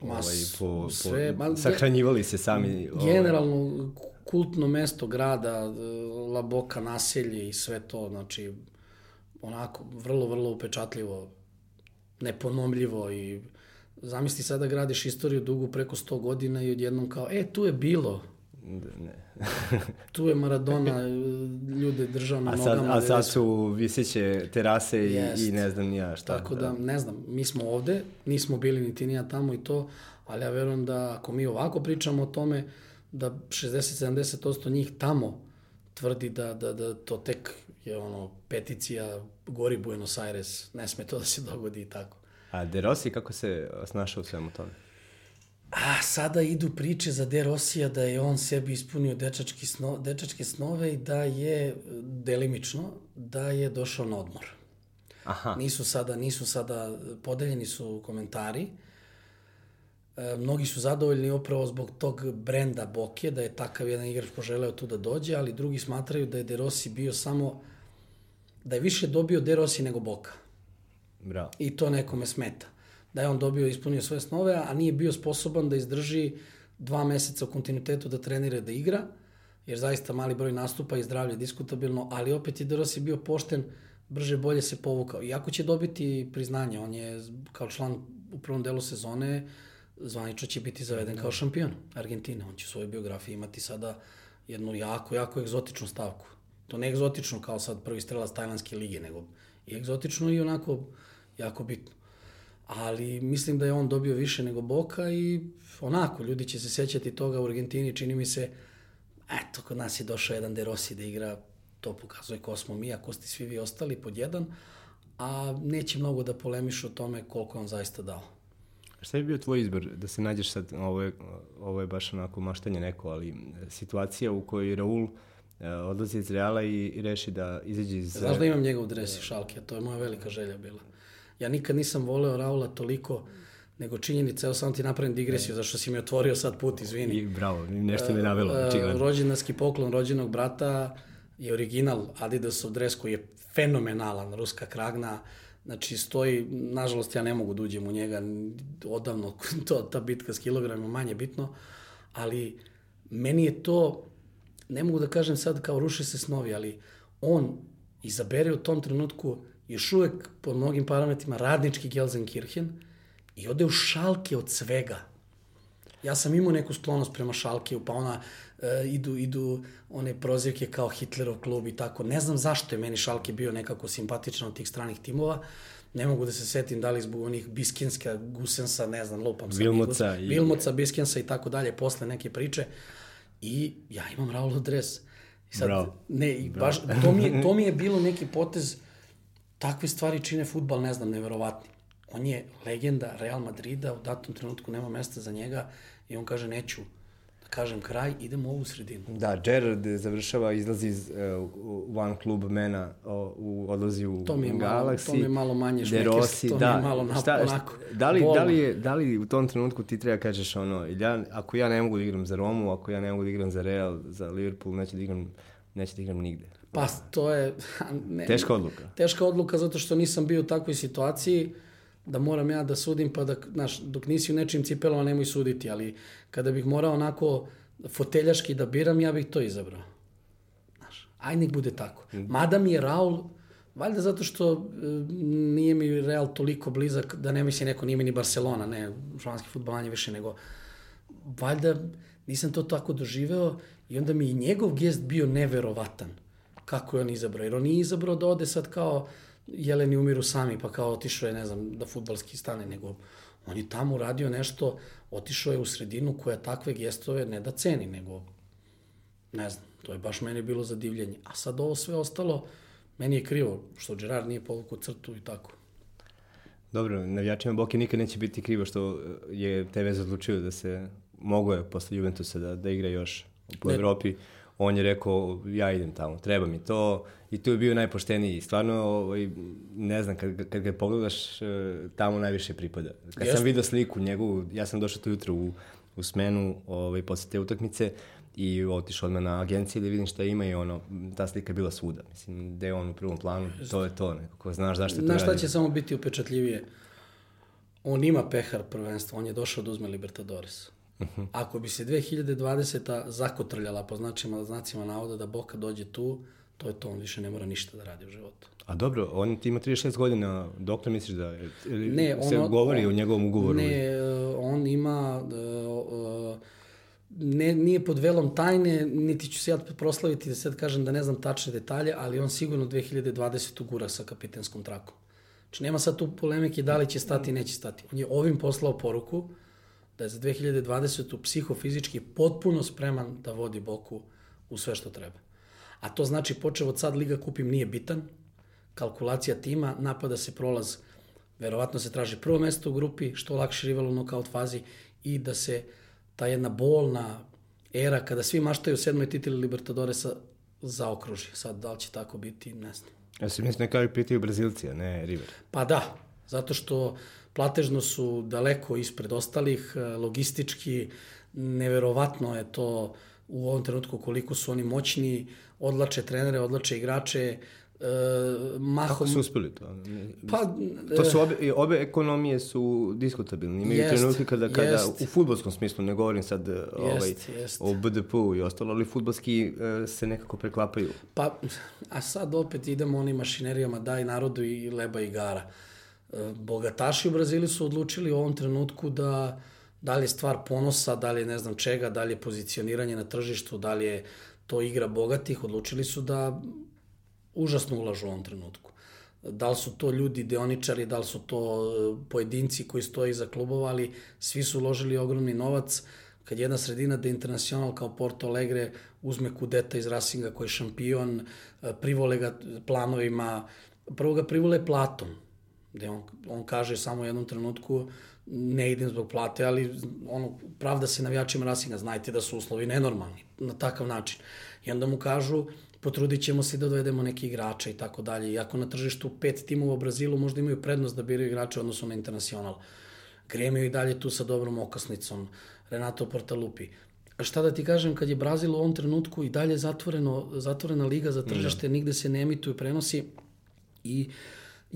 ovaj, po, sve, po, ma, sahranjivali se sami. Ovaj. Generalno, ovaj kultno mesto grada, La Boca naselje i sve to, znači, onako, vrlo, vrlo upečatljivo, neponomljivo i zamisli sada gradiš istoriju dugu preko 100 godina i odjednom kao, e, tu je bilo. Ne. tu je Maradona ljude držao na a sad, nogama. A sad su viseće terase i, i ne znam nija šta. Tako da, da, ne znam, mi smo ovde, nismo bili ni ti nija tamo i to, ali ja verujem da ako mi ovako pričamo o tome, da 60-70% njih tamo tvrdi da, da, da to tek je ono peticija gori Buenos Aires, ne sme to da se dogodi i tako. A De Rossi kako se snašao u svemu tome? A sada idu priče za De Rossija da je on sebi ispunio dečački sno, dečačke snove i da je delimično da je došao na odmor. Aha. Nisu sada nisu sada podeljeni su komentari. E, mnogi su zadovoljni upravo zbog tog brenda Boke, da je takav jedan igrač poželeo tu da dođe, ali drugi smatraju da je De Rossi bio samo, da je više dobio De Rossi nego Boka. Bravo. I to nekome smeta. Da je on dobio, ispunio svoje snove, a nije bio sposoban da izdrži dva meseca u kontinuitetu da trenira da igra, jer zaista mali broj nastupa i zdravlje diskutabilno, ali opet je De Rossi bio pošten, brže bolje se povukao. Iako će dobiti priznanje, on je kao član u prvom delu sezone zvanično će biti zaveden kao šampion Argentine. On će u svojoj biografiji imati sada jednu jako, jako egzotičnu stavku. To ne egzotično kao sad prvi strelac Tajlandske lige, nego i egzotično i onako jako bitno. Ali mislim da je on dobio više nego Boka i onako, ljudi će se sećati toga u Argentini, čini mi se, eto, kod nas je došao jedan De Rossi da igra, to pokazuje ko smo mi, a ko ste svi vi ostali pod jedan, a neće mnogo da polemišu o tome koliko on zaista dao. Šta je bio tvoj izbor da se nađeš sad, ovo je, ovo je baš onako maštanje neko, ali situacija u kojoj Raul e, odlazi iz Reala i, i reši da izađe iz... Znaš da imam njegov dres i šalke, to je moja velika želja bila. Ja nikad nisam voleo Raula toliko, nego činjenica, evo sam ti napravim digresiju, zašto si mi otvorio sad put, izvini. I, bravo, nešto mi navelo. Uh, rođendanski poklon rođenog brata je original Adidasov dres koji je fenomenalan, ruska kragna, Znači, stoji, nažalost, ja ne mogu da uđem u njega, odavno, to, ta bitka s kilogramima manje bitno, ali meni je to, ne mogu da kažem sad kao ruše se snovi, ali on izabere u tom trenutku još uvek po mnogim parametrima radnički Gelsenkirchen i ode u šalke od svega. Ja sam imao neku sklonost prema Šalkeu, pa ona e, idu, idu one prozivke kao Hitlerov klub i tako. Ne znam zašto je meni Šalke bio nekako simpatičan od tih stranih timova. Ne mogu da se setim da li zbog onih Biskinska, Gusensa, ne znam, lupam sam. Vilmoca. I... Vilmoca, Biskensa i tako dalje, posle neke priče. I ja imam Raul dres. I sad, Bravo. Ne, i baš, to, mi je, to mi je bilo neki potez, takve stvari čine futbal, ne znam, neverovatni. On je legenda Real Madrida, u datom trenutku nema mesta za njega i on kaže neću da kažem kraj, idemo u ovu sredinu. Da, Gerard završava, izlazi iz uh, One Club Mena, u, odlazi u to mi je Galaxy. Malo, to mi je malo manje šmekest, Rossi, to da, mi je malo nap, šta, onako, da li, bolno. da, li je, da li u tom trenutku ti treba kažeš ono, ja, ako ja ne mogu da igram za Romu, ako ja ne mogu da igram za Real, za Liverpool, neću da igram, neću da igram nigde. Pa to je... Ne, teška odluka. Teška odluka zato što nisam bio u takvoj situaciji da moram ja da sudim, pa da, znaš, dok nisi u nečim cipelama nemoj suditi, ali kada bih morao onako foteljaški da biram, ja bih to izabrao. Znaš, aj nek bude tako. Mhm. Mada mi je Raul, valjda zato što e, nije mi Real toliko blizak, da ne misli neko, nije mi ni Barcelona, ne, španski futbol manje više, nego valjda nisam to tako doživeo i onda mi je njegov gest bio neverovatan kako je on izabrao. Jer on nije izabrao da ode sad kao jeleni umiru sami, pa kao otišao je, ne znam, da futbalski stane, nego on je tamo uradio nešto, otišao je u sredinu koja takve gestove ne da ceni, nego, ne znam, to je baš meni bilo za divljenje. A sad ovo sve ostalo, meni je krivo, što Gerard nije povukao crtu i tako. Dobro, navijačima Boke nikad neće biti krivo što je Tevez odlučio da se mogo je posle Juventusa da, da igra još po ne. Evropi on je rekao ja idem tamo, treba mi to i tu je bio najpošteniji. Stvarno, ovaj, ne znam, kad, kad ga pogledaš, e, tamo najviše pripada. Kad Jest. sam vidio sliku njegovu, ja sam došao tu jutro u, u smenu ovaj, posle te utakmice i otišao odmah na agenciju da vidim šta ima i ono, ta slika je bila svuda. Mislim, da je on u prvom planu, to je to, nekako, znaš zašto je to Znaš šta će samo biti upečatljivije? On ima pehar prvenstva, on je došao da uzme Libertadores. -huh. Ako bi se 2020. zakotrljala po značima, znacima navoda da Boka dođe tu, to je to, on više ne mora ništa da radi u životu. A dobro, on ti ima 36 godina, doktor misliš da ili ne, on, se govori on, o njegovom ugovoru? Ne, uh, on ima, uh, uh, ne, nije pod velom tajne, niti ću se ja proslaviti da sad kažem da ne znam tačne detalje, ali on sigurno 2020. gura sa kapitenskom trakom. Znači nema sad tu polemike da li će stati, neće stati. On je ovim poslao poruku, da je za 2020. psihofizički potpuno spreman da vodi Boku u sve što treba. A to znači počeo od sad Liga kupim nije bitan, kalkulacija tima, napada se prolaz, verovatno se traži prvo mesto u grupi, što lakše rival u nokaut fazi i da se ta jedna bolna era kada svi maštaju sedmoj tituli Libertadoresa zaokruži. Sad, da li će tako biti, ne znam. Ja se mislim kao i pitaju Brazilci, a ne River. Pa da, zato što platežno su daleko ispred ostalih, e, logistički neverovatno je to u ovom trenutku koliko su oni moćni, odlače trenere, odlače igrače, Uh, mahom... Kako su uspeli to? Pa, to su obe, obe ekonomije su diskutabilne. Imaju jest, trenutke kada, kada jest. u futbolskom smislu, ne govorim sad jest, ovaj, jest. o BDP-u i ostalo, ali futbolski uh, se nekako preklapaju. Pa, a sad opet idemo onim mašinerijama daj narodu i leba i gara. Uh, bogataši u Brazili su odlučili u ovom trenutku da da li je stvar ponosa, da li je ne znam čega, da li je pozicioniranje na tržištu, da li je to igra bogatih, odlučili su da užasno ulažu u ovom trenutku. Da li su to ljudi, deoničari, da li su to e, pojedinci koji stoje iza klubova, ali svi su uložili ogromni novac. Kad jedna sredina de Internacional kao Porto Alegre uzme kudeta iz Racinga koji je šampion, e, privole ga planovima, prvo ga privole platom, gde on, on kaže samo u jednom trenutku ne idem zbog plate, ali ono, pravda se navijačima Rasinga, znajte da su uslovi nenormalni na takav način. I onda mu kažu, potrudit ćemo se da dovedemo neke igrače i tako dalje. Iako na tržištu pet timova u Brazilu možda imaju prednost da biraju igrače odnosno na internacional. Gremio i dalje tu sa dobrom okasnicom, Renato Portalupi. A šta da ti kažem, kad je Brazil u ovom trenutku i dalje zatvoreno, zatvorena liga za tržište, da. nigde se ne emituju prenosi i uh,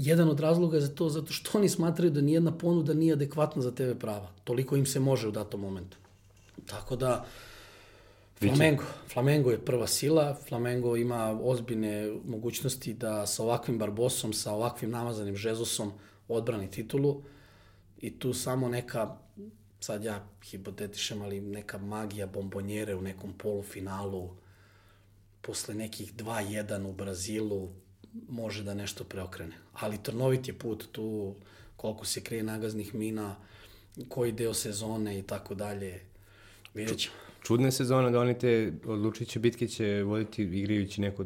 jedan od razloga je za to zato što oni smatraju da nijedna ponuda nije adekvatna za TV prava. Toliko im se može u datom momentu. Tako da, Flamengo. Flamengo je prva sila. Flamengo ima ozbiljne mogućnosti da sa ovakvim Barbosom, sa ovakvim namazanim Žezusom odbrani titulu. I tu samo neka, sad ja hipotetišem, ali neka magija bombonjere u nekom polufinalu posle nekih 2-1 u Brazilu može da nešto preokrene. Ali trnovit je put tu, koliko se krije nagaznih mina, koji deo sezone i tako dalje. Vidjet ćemo čudna sezona da oni te odlučiće bitke će voditi igrajući neko,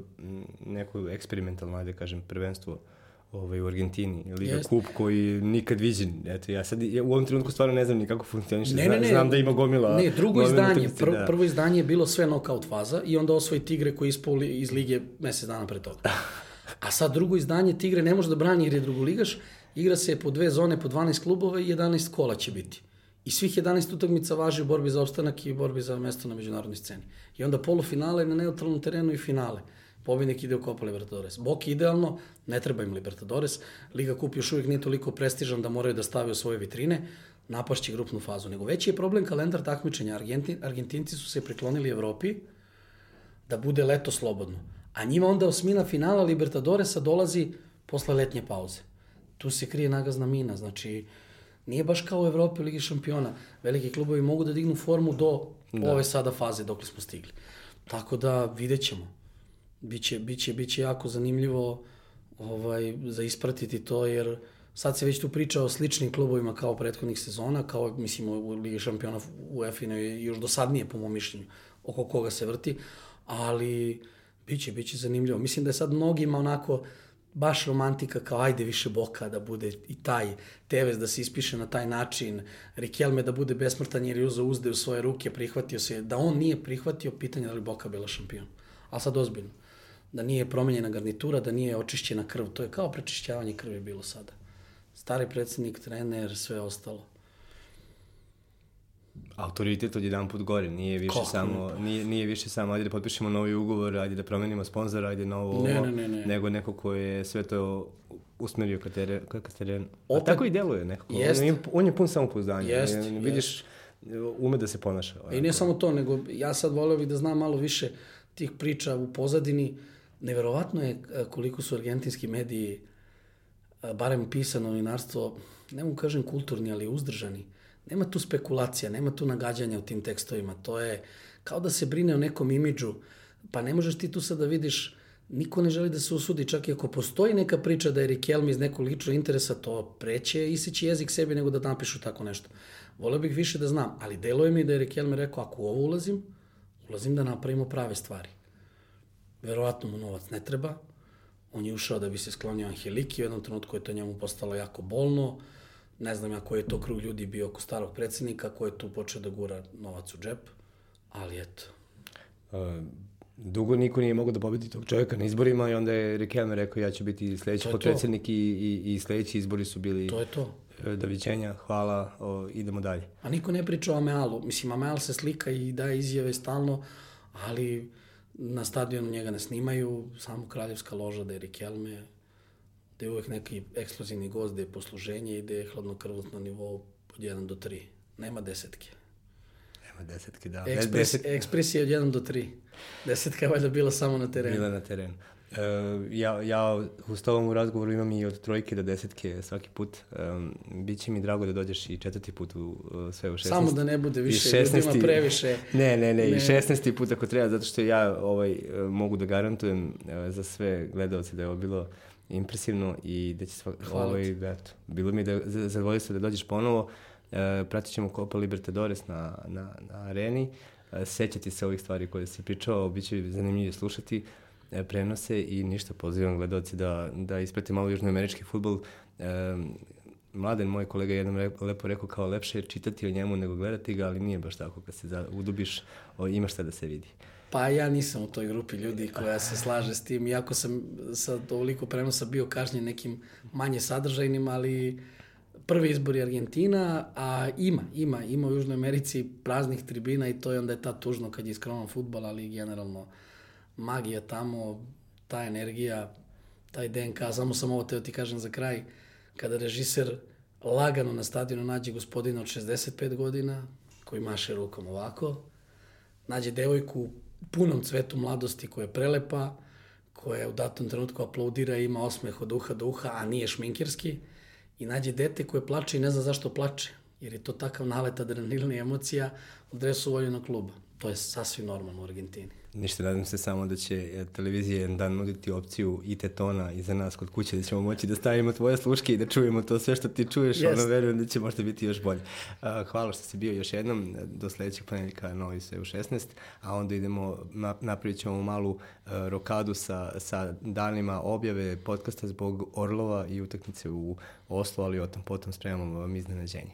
neko eksperimentalno, ajde kažem, prvenstvo ovaj, u Argentini. Liga Jest. Kup koji nikad viđen. Eto, ja sad ja u ovom trenutku stvarno ne znam ni kako funkcioniše. Ne, ne, ne. Znam da ima gomila. Ne, drugo izdanje. Pr da. Prvo izdanje je bilo sve knockout faza i onda osvoji Tigre koji ispao iz lige mesec dana pre toga. A sad drugo izdanje Tigre ne može da brani jer je drugoligaš. Igra se po dve zone, po 12 klubova i 11 kola će biti. I svih 11 utakmica važi u borbi za opstanak i borbi za mesto na međunarodnoj sceni. I onda polufinale na neutralnom terenu i finale. Pobednik ide u Copa Libertadores. Boki idealno, ne treba im Libertadores. Liga Kup još uvijek nije toliko prestižan da moraju da stave u svoje vitrine. Napašće grupnu fazu. Nego veći je problem kalendar takmičenja. Argentin, Argentinci su se priklonili Evropi da bude leto slobodno. A njima onda osmina finala Libertadoresa dolazi posle letnje pauze. Tu se krije nagazna mina. Znači, Nije baš kao u Evropi u Ligi šampiona. Veliki klubovi mogu da dignu formu do da. ove sada faze dok smo stigli. Tako da vidjet ćemo. Biće, biće, biće jako zanimljivo ovaj, za ispratiti to, jer sad se već tu priča o sličnim klubovima kao prethodnih sezona, kao, mislim, u Ligi šampiona u EFINA još dosadnije, po mom mišljenju, oko koga se vrti, ali biće, biće zanimljivo. Mislim da je sad mnogima onako, baš romantika kao ajde više Boka da bude i taj Tevez da se ispiše na taj način, Rikelme da bude besmrtan jer je uzao uzde u svoje ruke, prihvatio se, da on nije prihvatio pitanje da li Boka bila šampion. A sad ozbiljno. Da nije promenjena garnitura, da nije očišćena krv. To je kao prečišćavanje krvi bilo sada. Stari predsednik, trener, sve ostalo autoritet od jedan put gore, nije više Kako? samo nije, nije više samo ajde da potpišemo novi ugovor, ajde da promenimo sponzora, ajde novo ne, ne, ne, ne. nego neko ko je sve to usmerio ka, tere, ka, ka terenu. Opet, A tako i deluje nekako. Jest. On, je, on je pun samopouzdanja. Jest, vidiš, jest. ume da se ponaša. I nije samo to, nego ja sad voleo bih da znam malo više tih priča u pozadini. Neverovatno je e, koliko su argentinski mediji, e, barem pisano novinarstvo, ne mu kažem kulturni, ali uzdržani Nema tu spekulacija, nema tu nagađanja u tim tekstovima. To je kao da se brine o nekom imidžu. Pa ne možeš ti tu sad da vidiš, niko ne želi da se usudi, čak i ako postoji neka priča da je Rikelme iz nekog ličnog interesa, to preće iseći jezik sebi nego da napišu tako nešto. Voleo bih više da znam, ali deluje mi da je Rikelme rekao, ako u ovo ulazim, ulazim da napravimo prave stvari. Verovatno mu novac ne treba, on je ušao da bi se sklonio Angeliki, u jednom trenutku je to njemu postalo jako bolno, Ne znam ja koji je to krug ljudi bio oko starog predsednika, ko je tu počeo da gura novac u džep, ali eto. Uh, dugo niko nije mogao da pobedi tog čovjeka na izborima i onda je Rikelme rekao ja ću biti sledeći potpredsednik i, i, i sledeći izbori su bili to je to. E, doviđenja, hvala, o, idemo dalje. A niko ne priča o Amealu. Mislim, Ameal se slika i daje izjave stalno, ali na stadionu njega ne snimaju, samo kraljevska loža da je Rikelme, da je uvek neki ekskluzivni gost, da je posluženje i da je hladnokrvnost na nivou od 1 do 3. Nema desetke. Nema desetke, da. Ekspres, Deset... ekspres je od 1 do 3. Desetka je valjda bila samo na terenu. Bila na terenu. Uh, ja, ja u stovom u razgovoru imam i od trojke do desetke svaki put. Um, Biće mi drago da dođeš i četvrti put u uh, sve u 16. Samo da ne bude više 16. ljudima previše. Ne, ne, ne, ne, i 16. put ako treba, zato što ja ovaj, mogu da garantujem uh, za sve gledalce da je ovo bilo impresivno i da će svak, ovaj, eto, bilo mi da zadovoljstvo da dođeš ponovo. E, pratit ćemo Copa Libertadores na, na, na areni. E, sećati se ovih stvari koje si pričao, bit će zanimljivo slušati e, prenose i ništa, pozivam gledalci da, da isprate malo južnoamerički futbol. E, Mladen, moj kolega, jednom re, lepo rekao kao lepše je čitati o njemu nego gledati ga, ali nije baš tako. Kad se za, udubiš, o, imaš šta da se vidi. Pa ja nisam u toj grupi ljudi koja se slaže s tim, iako sam sa toliko prenosa bio kažnjen nekim manje sadržajnim, ali prvi izbor je Argentina, a ima, ima, ima u Južnoj Americi praznih tribina i to je onda je ta tužno kad je iskroman futbol, ali generalno magija tamo, ta energija, taj DNK. Samo sam ovo teo ti kažem za kraj, kada režiser lagano na stadionu nađe gospodina od 65 godina, koji maše rukom ovako, nađe devojku punom cvetu mladosti koja je prelepa, koja u datom trenutku aplaudira i ima osmeh od uha do uha, a nije šminkirski, i nađe dete koje plače i ne zna zašto plače, jer je to takav nalet adrenalina i emocija u dresu voljenog kluba. To je sasvim normalno u Argentini. Ništa, nadam se samo da će e, televizija jedan dan nuditi opciju i tetona i za nas kod kuće da ćemo moći da stavimo tvoje sluške i da čujemo to sve što ti čuješ, yes. ono verujem da će možda biti još bolje. hvala što si bio još jednom, do sledećeg ponedjeljka novi se u 16, a onda idemo, napravit ćemo malu e, rokadu sa, sa danima objave podcasta zbog Orlova i utakmice u Oslo, ali o tom potom spremamo vam iznenađenje.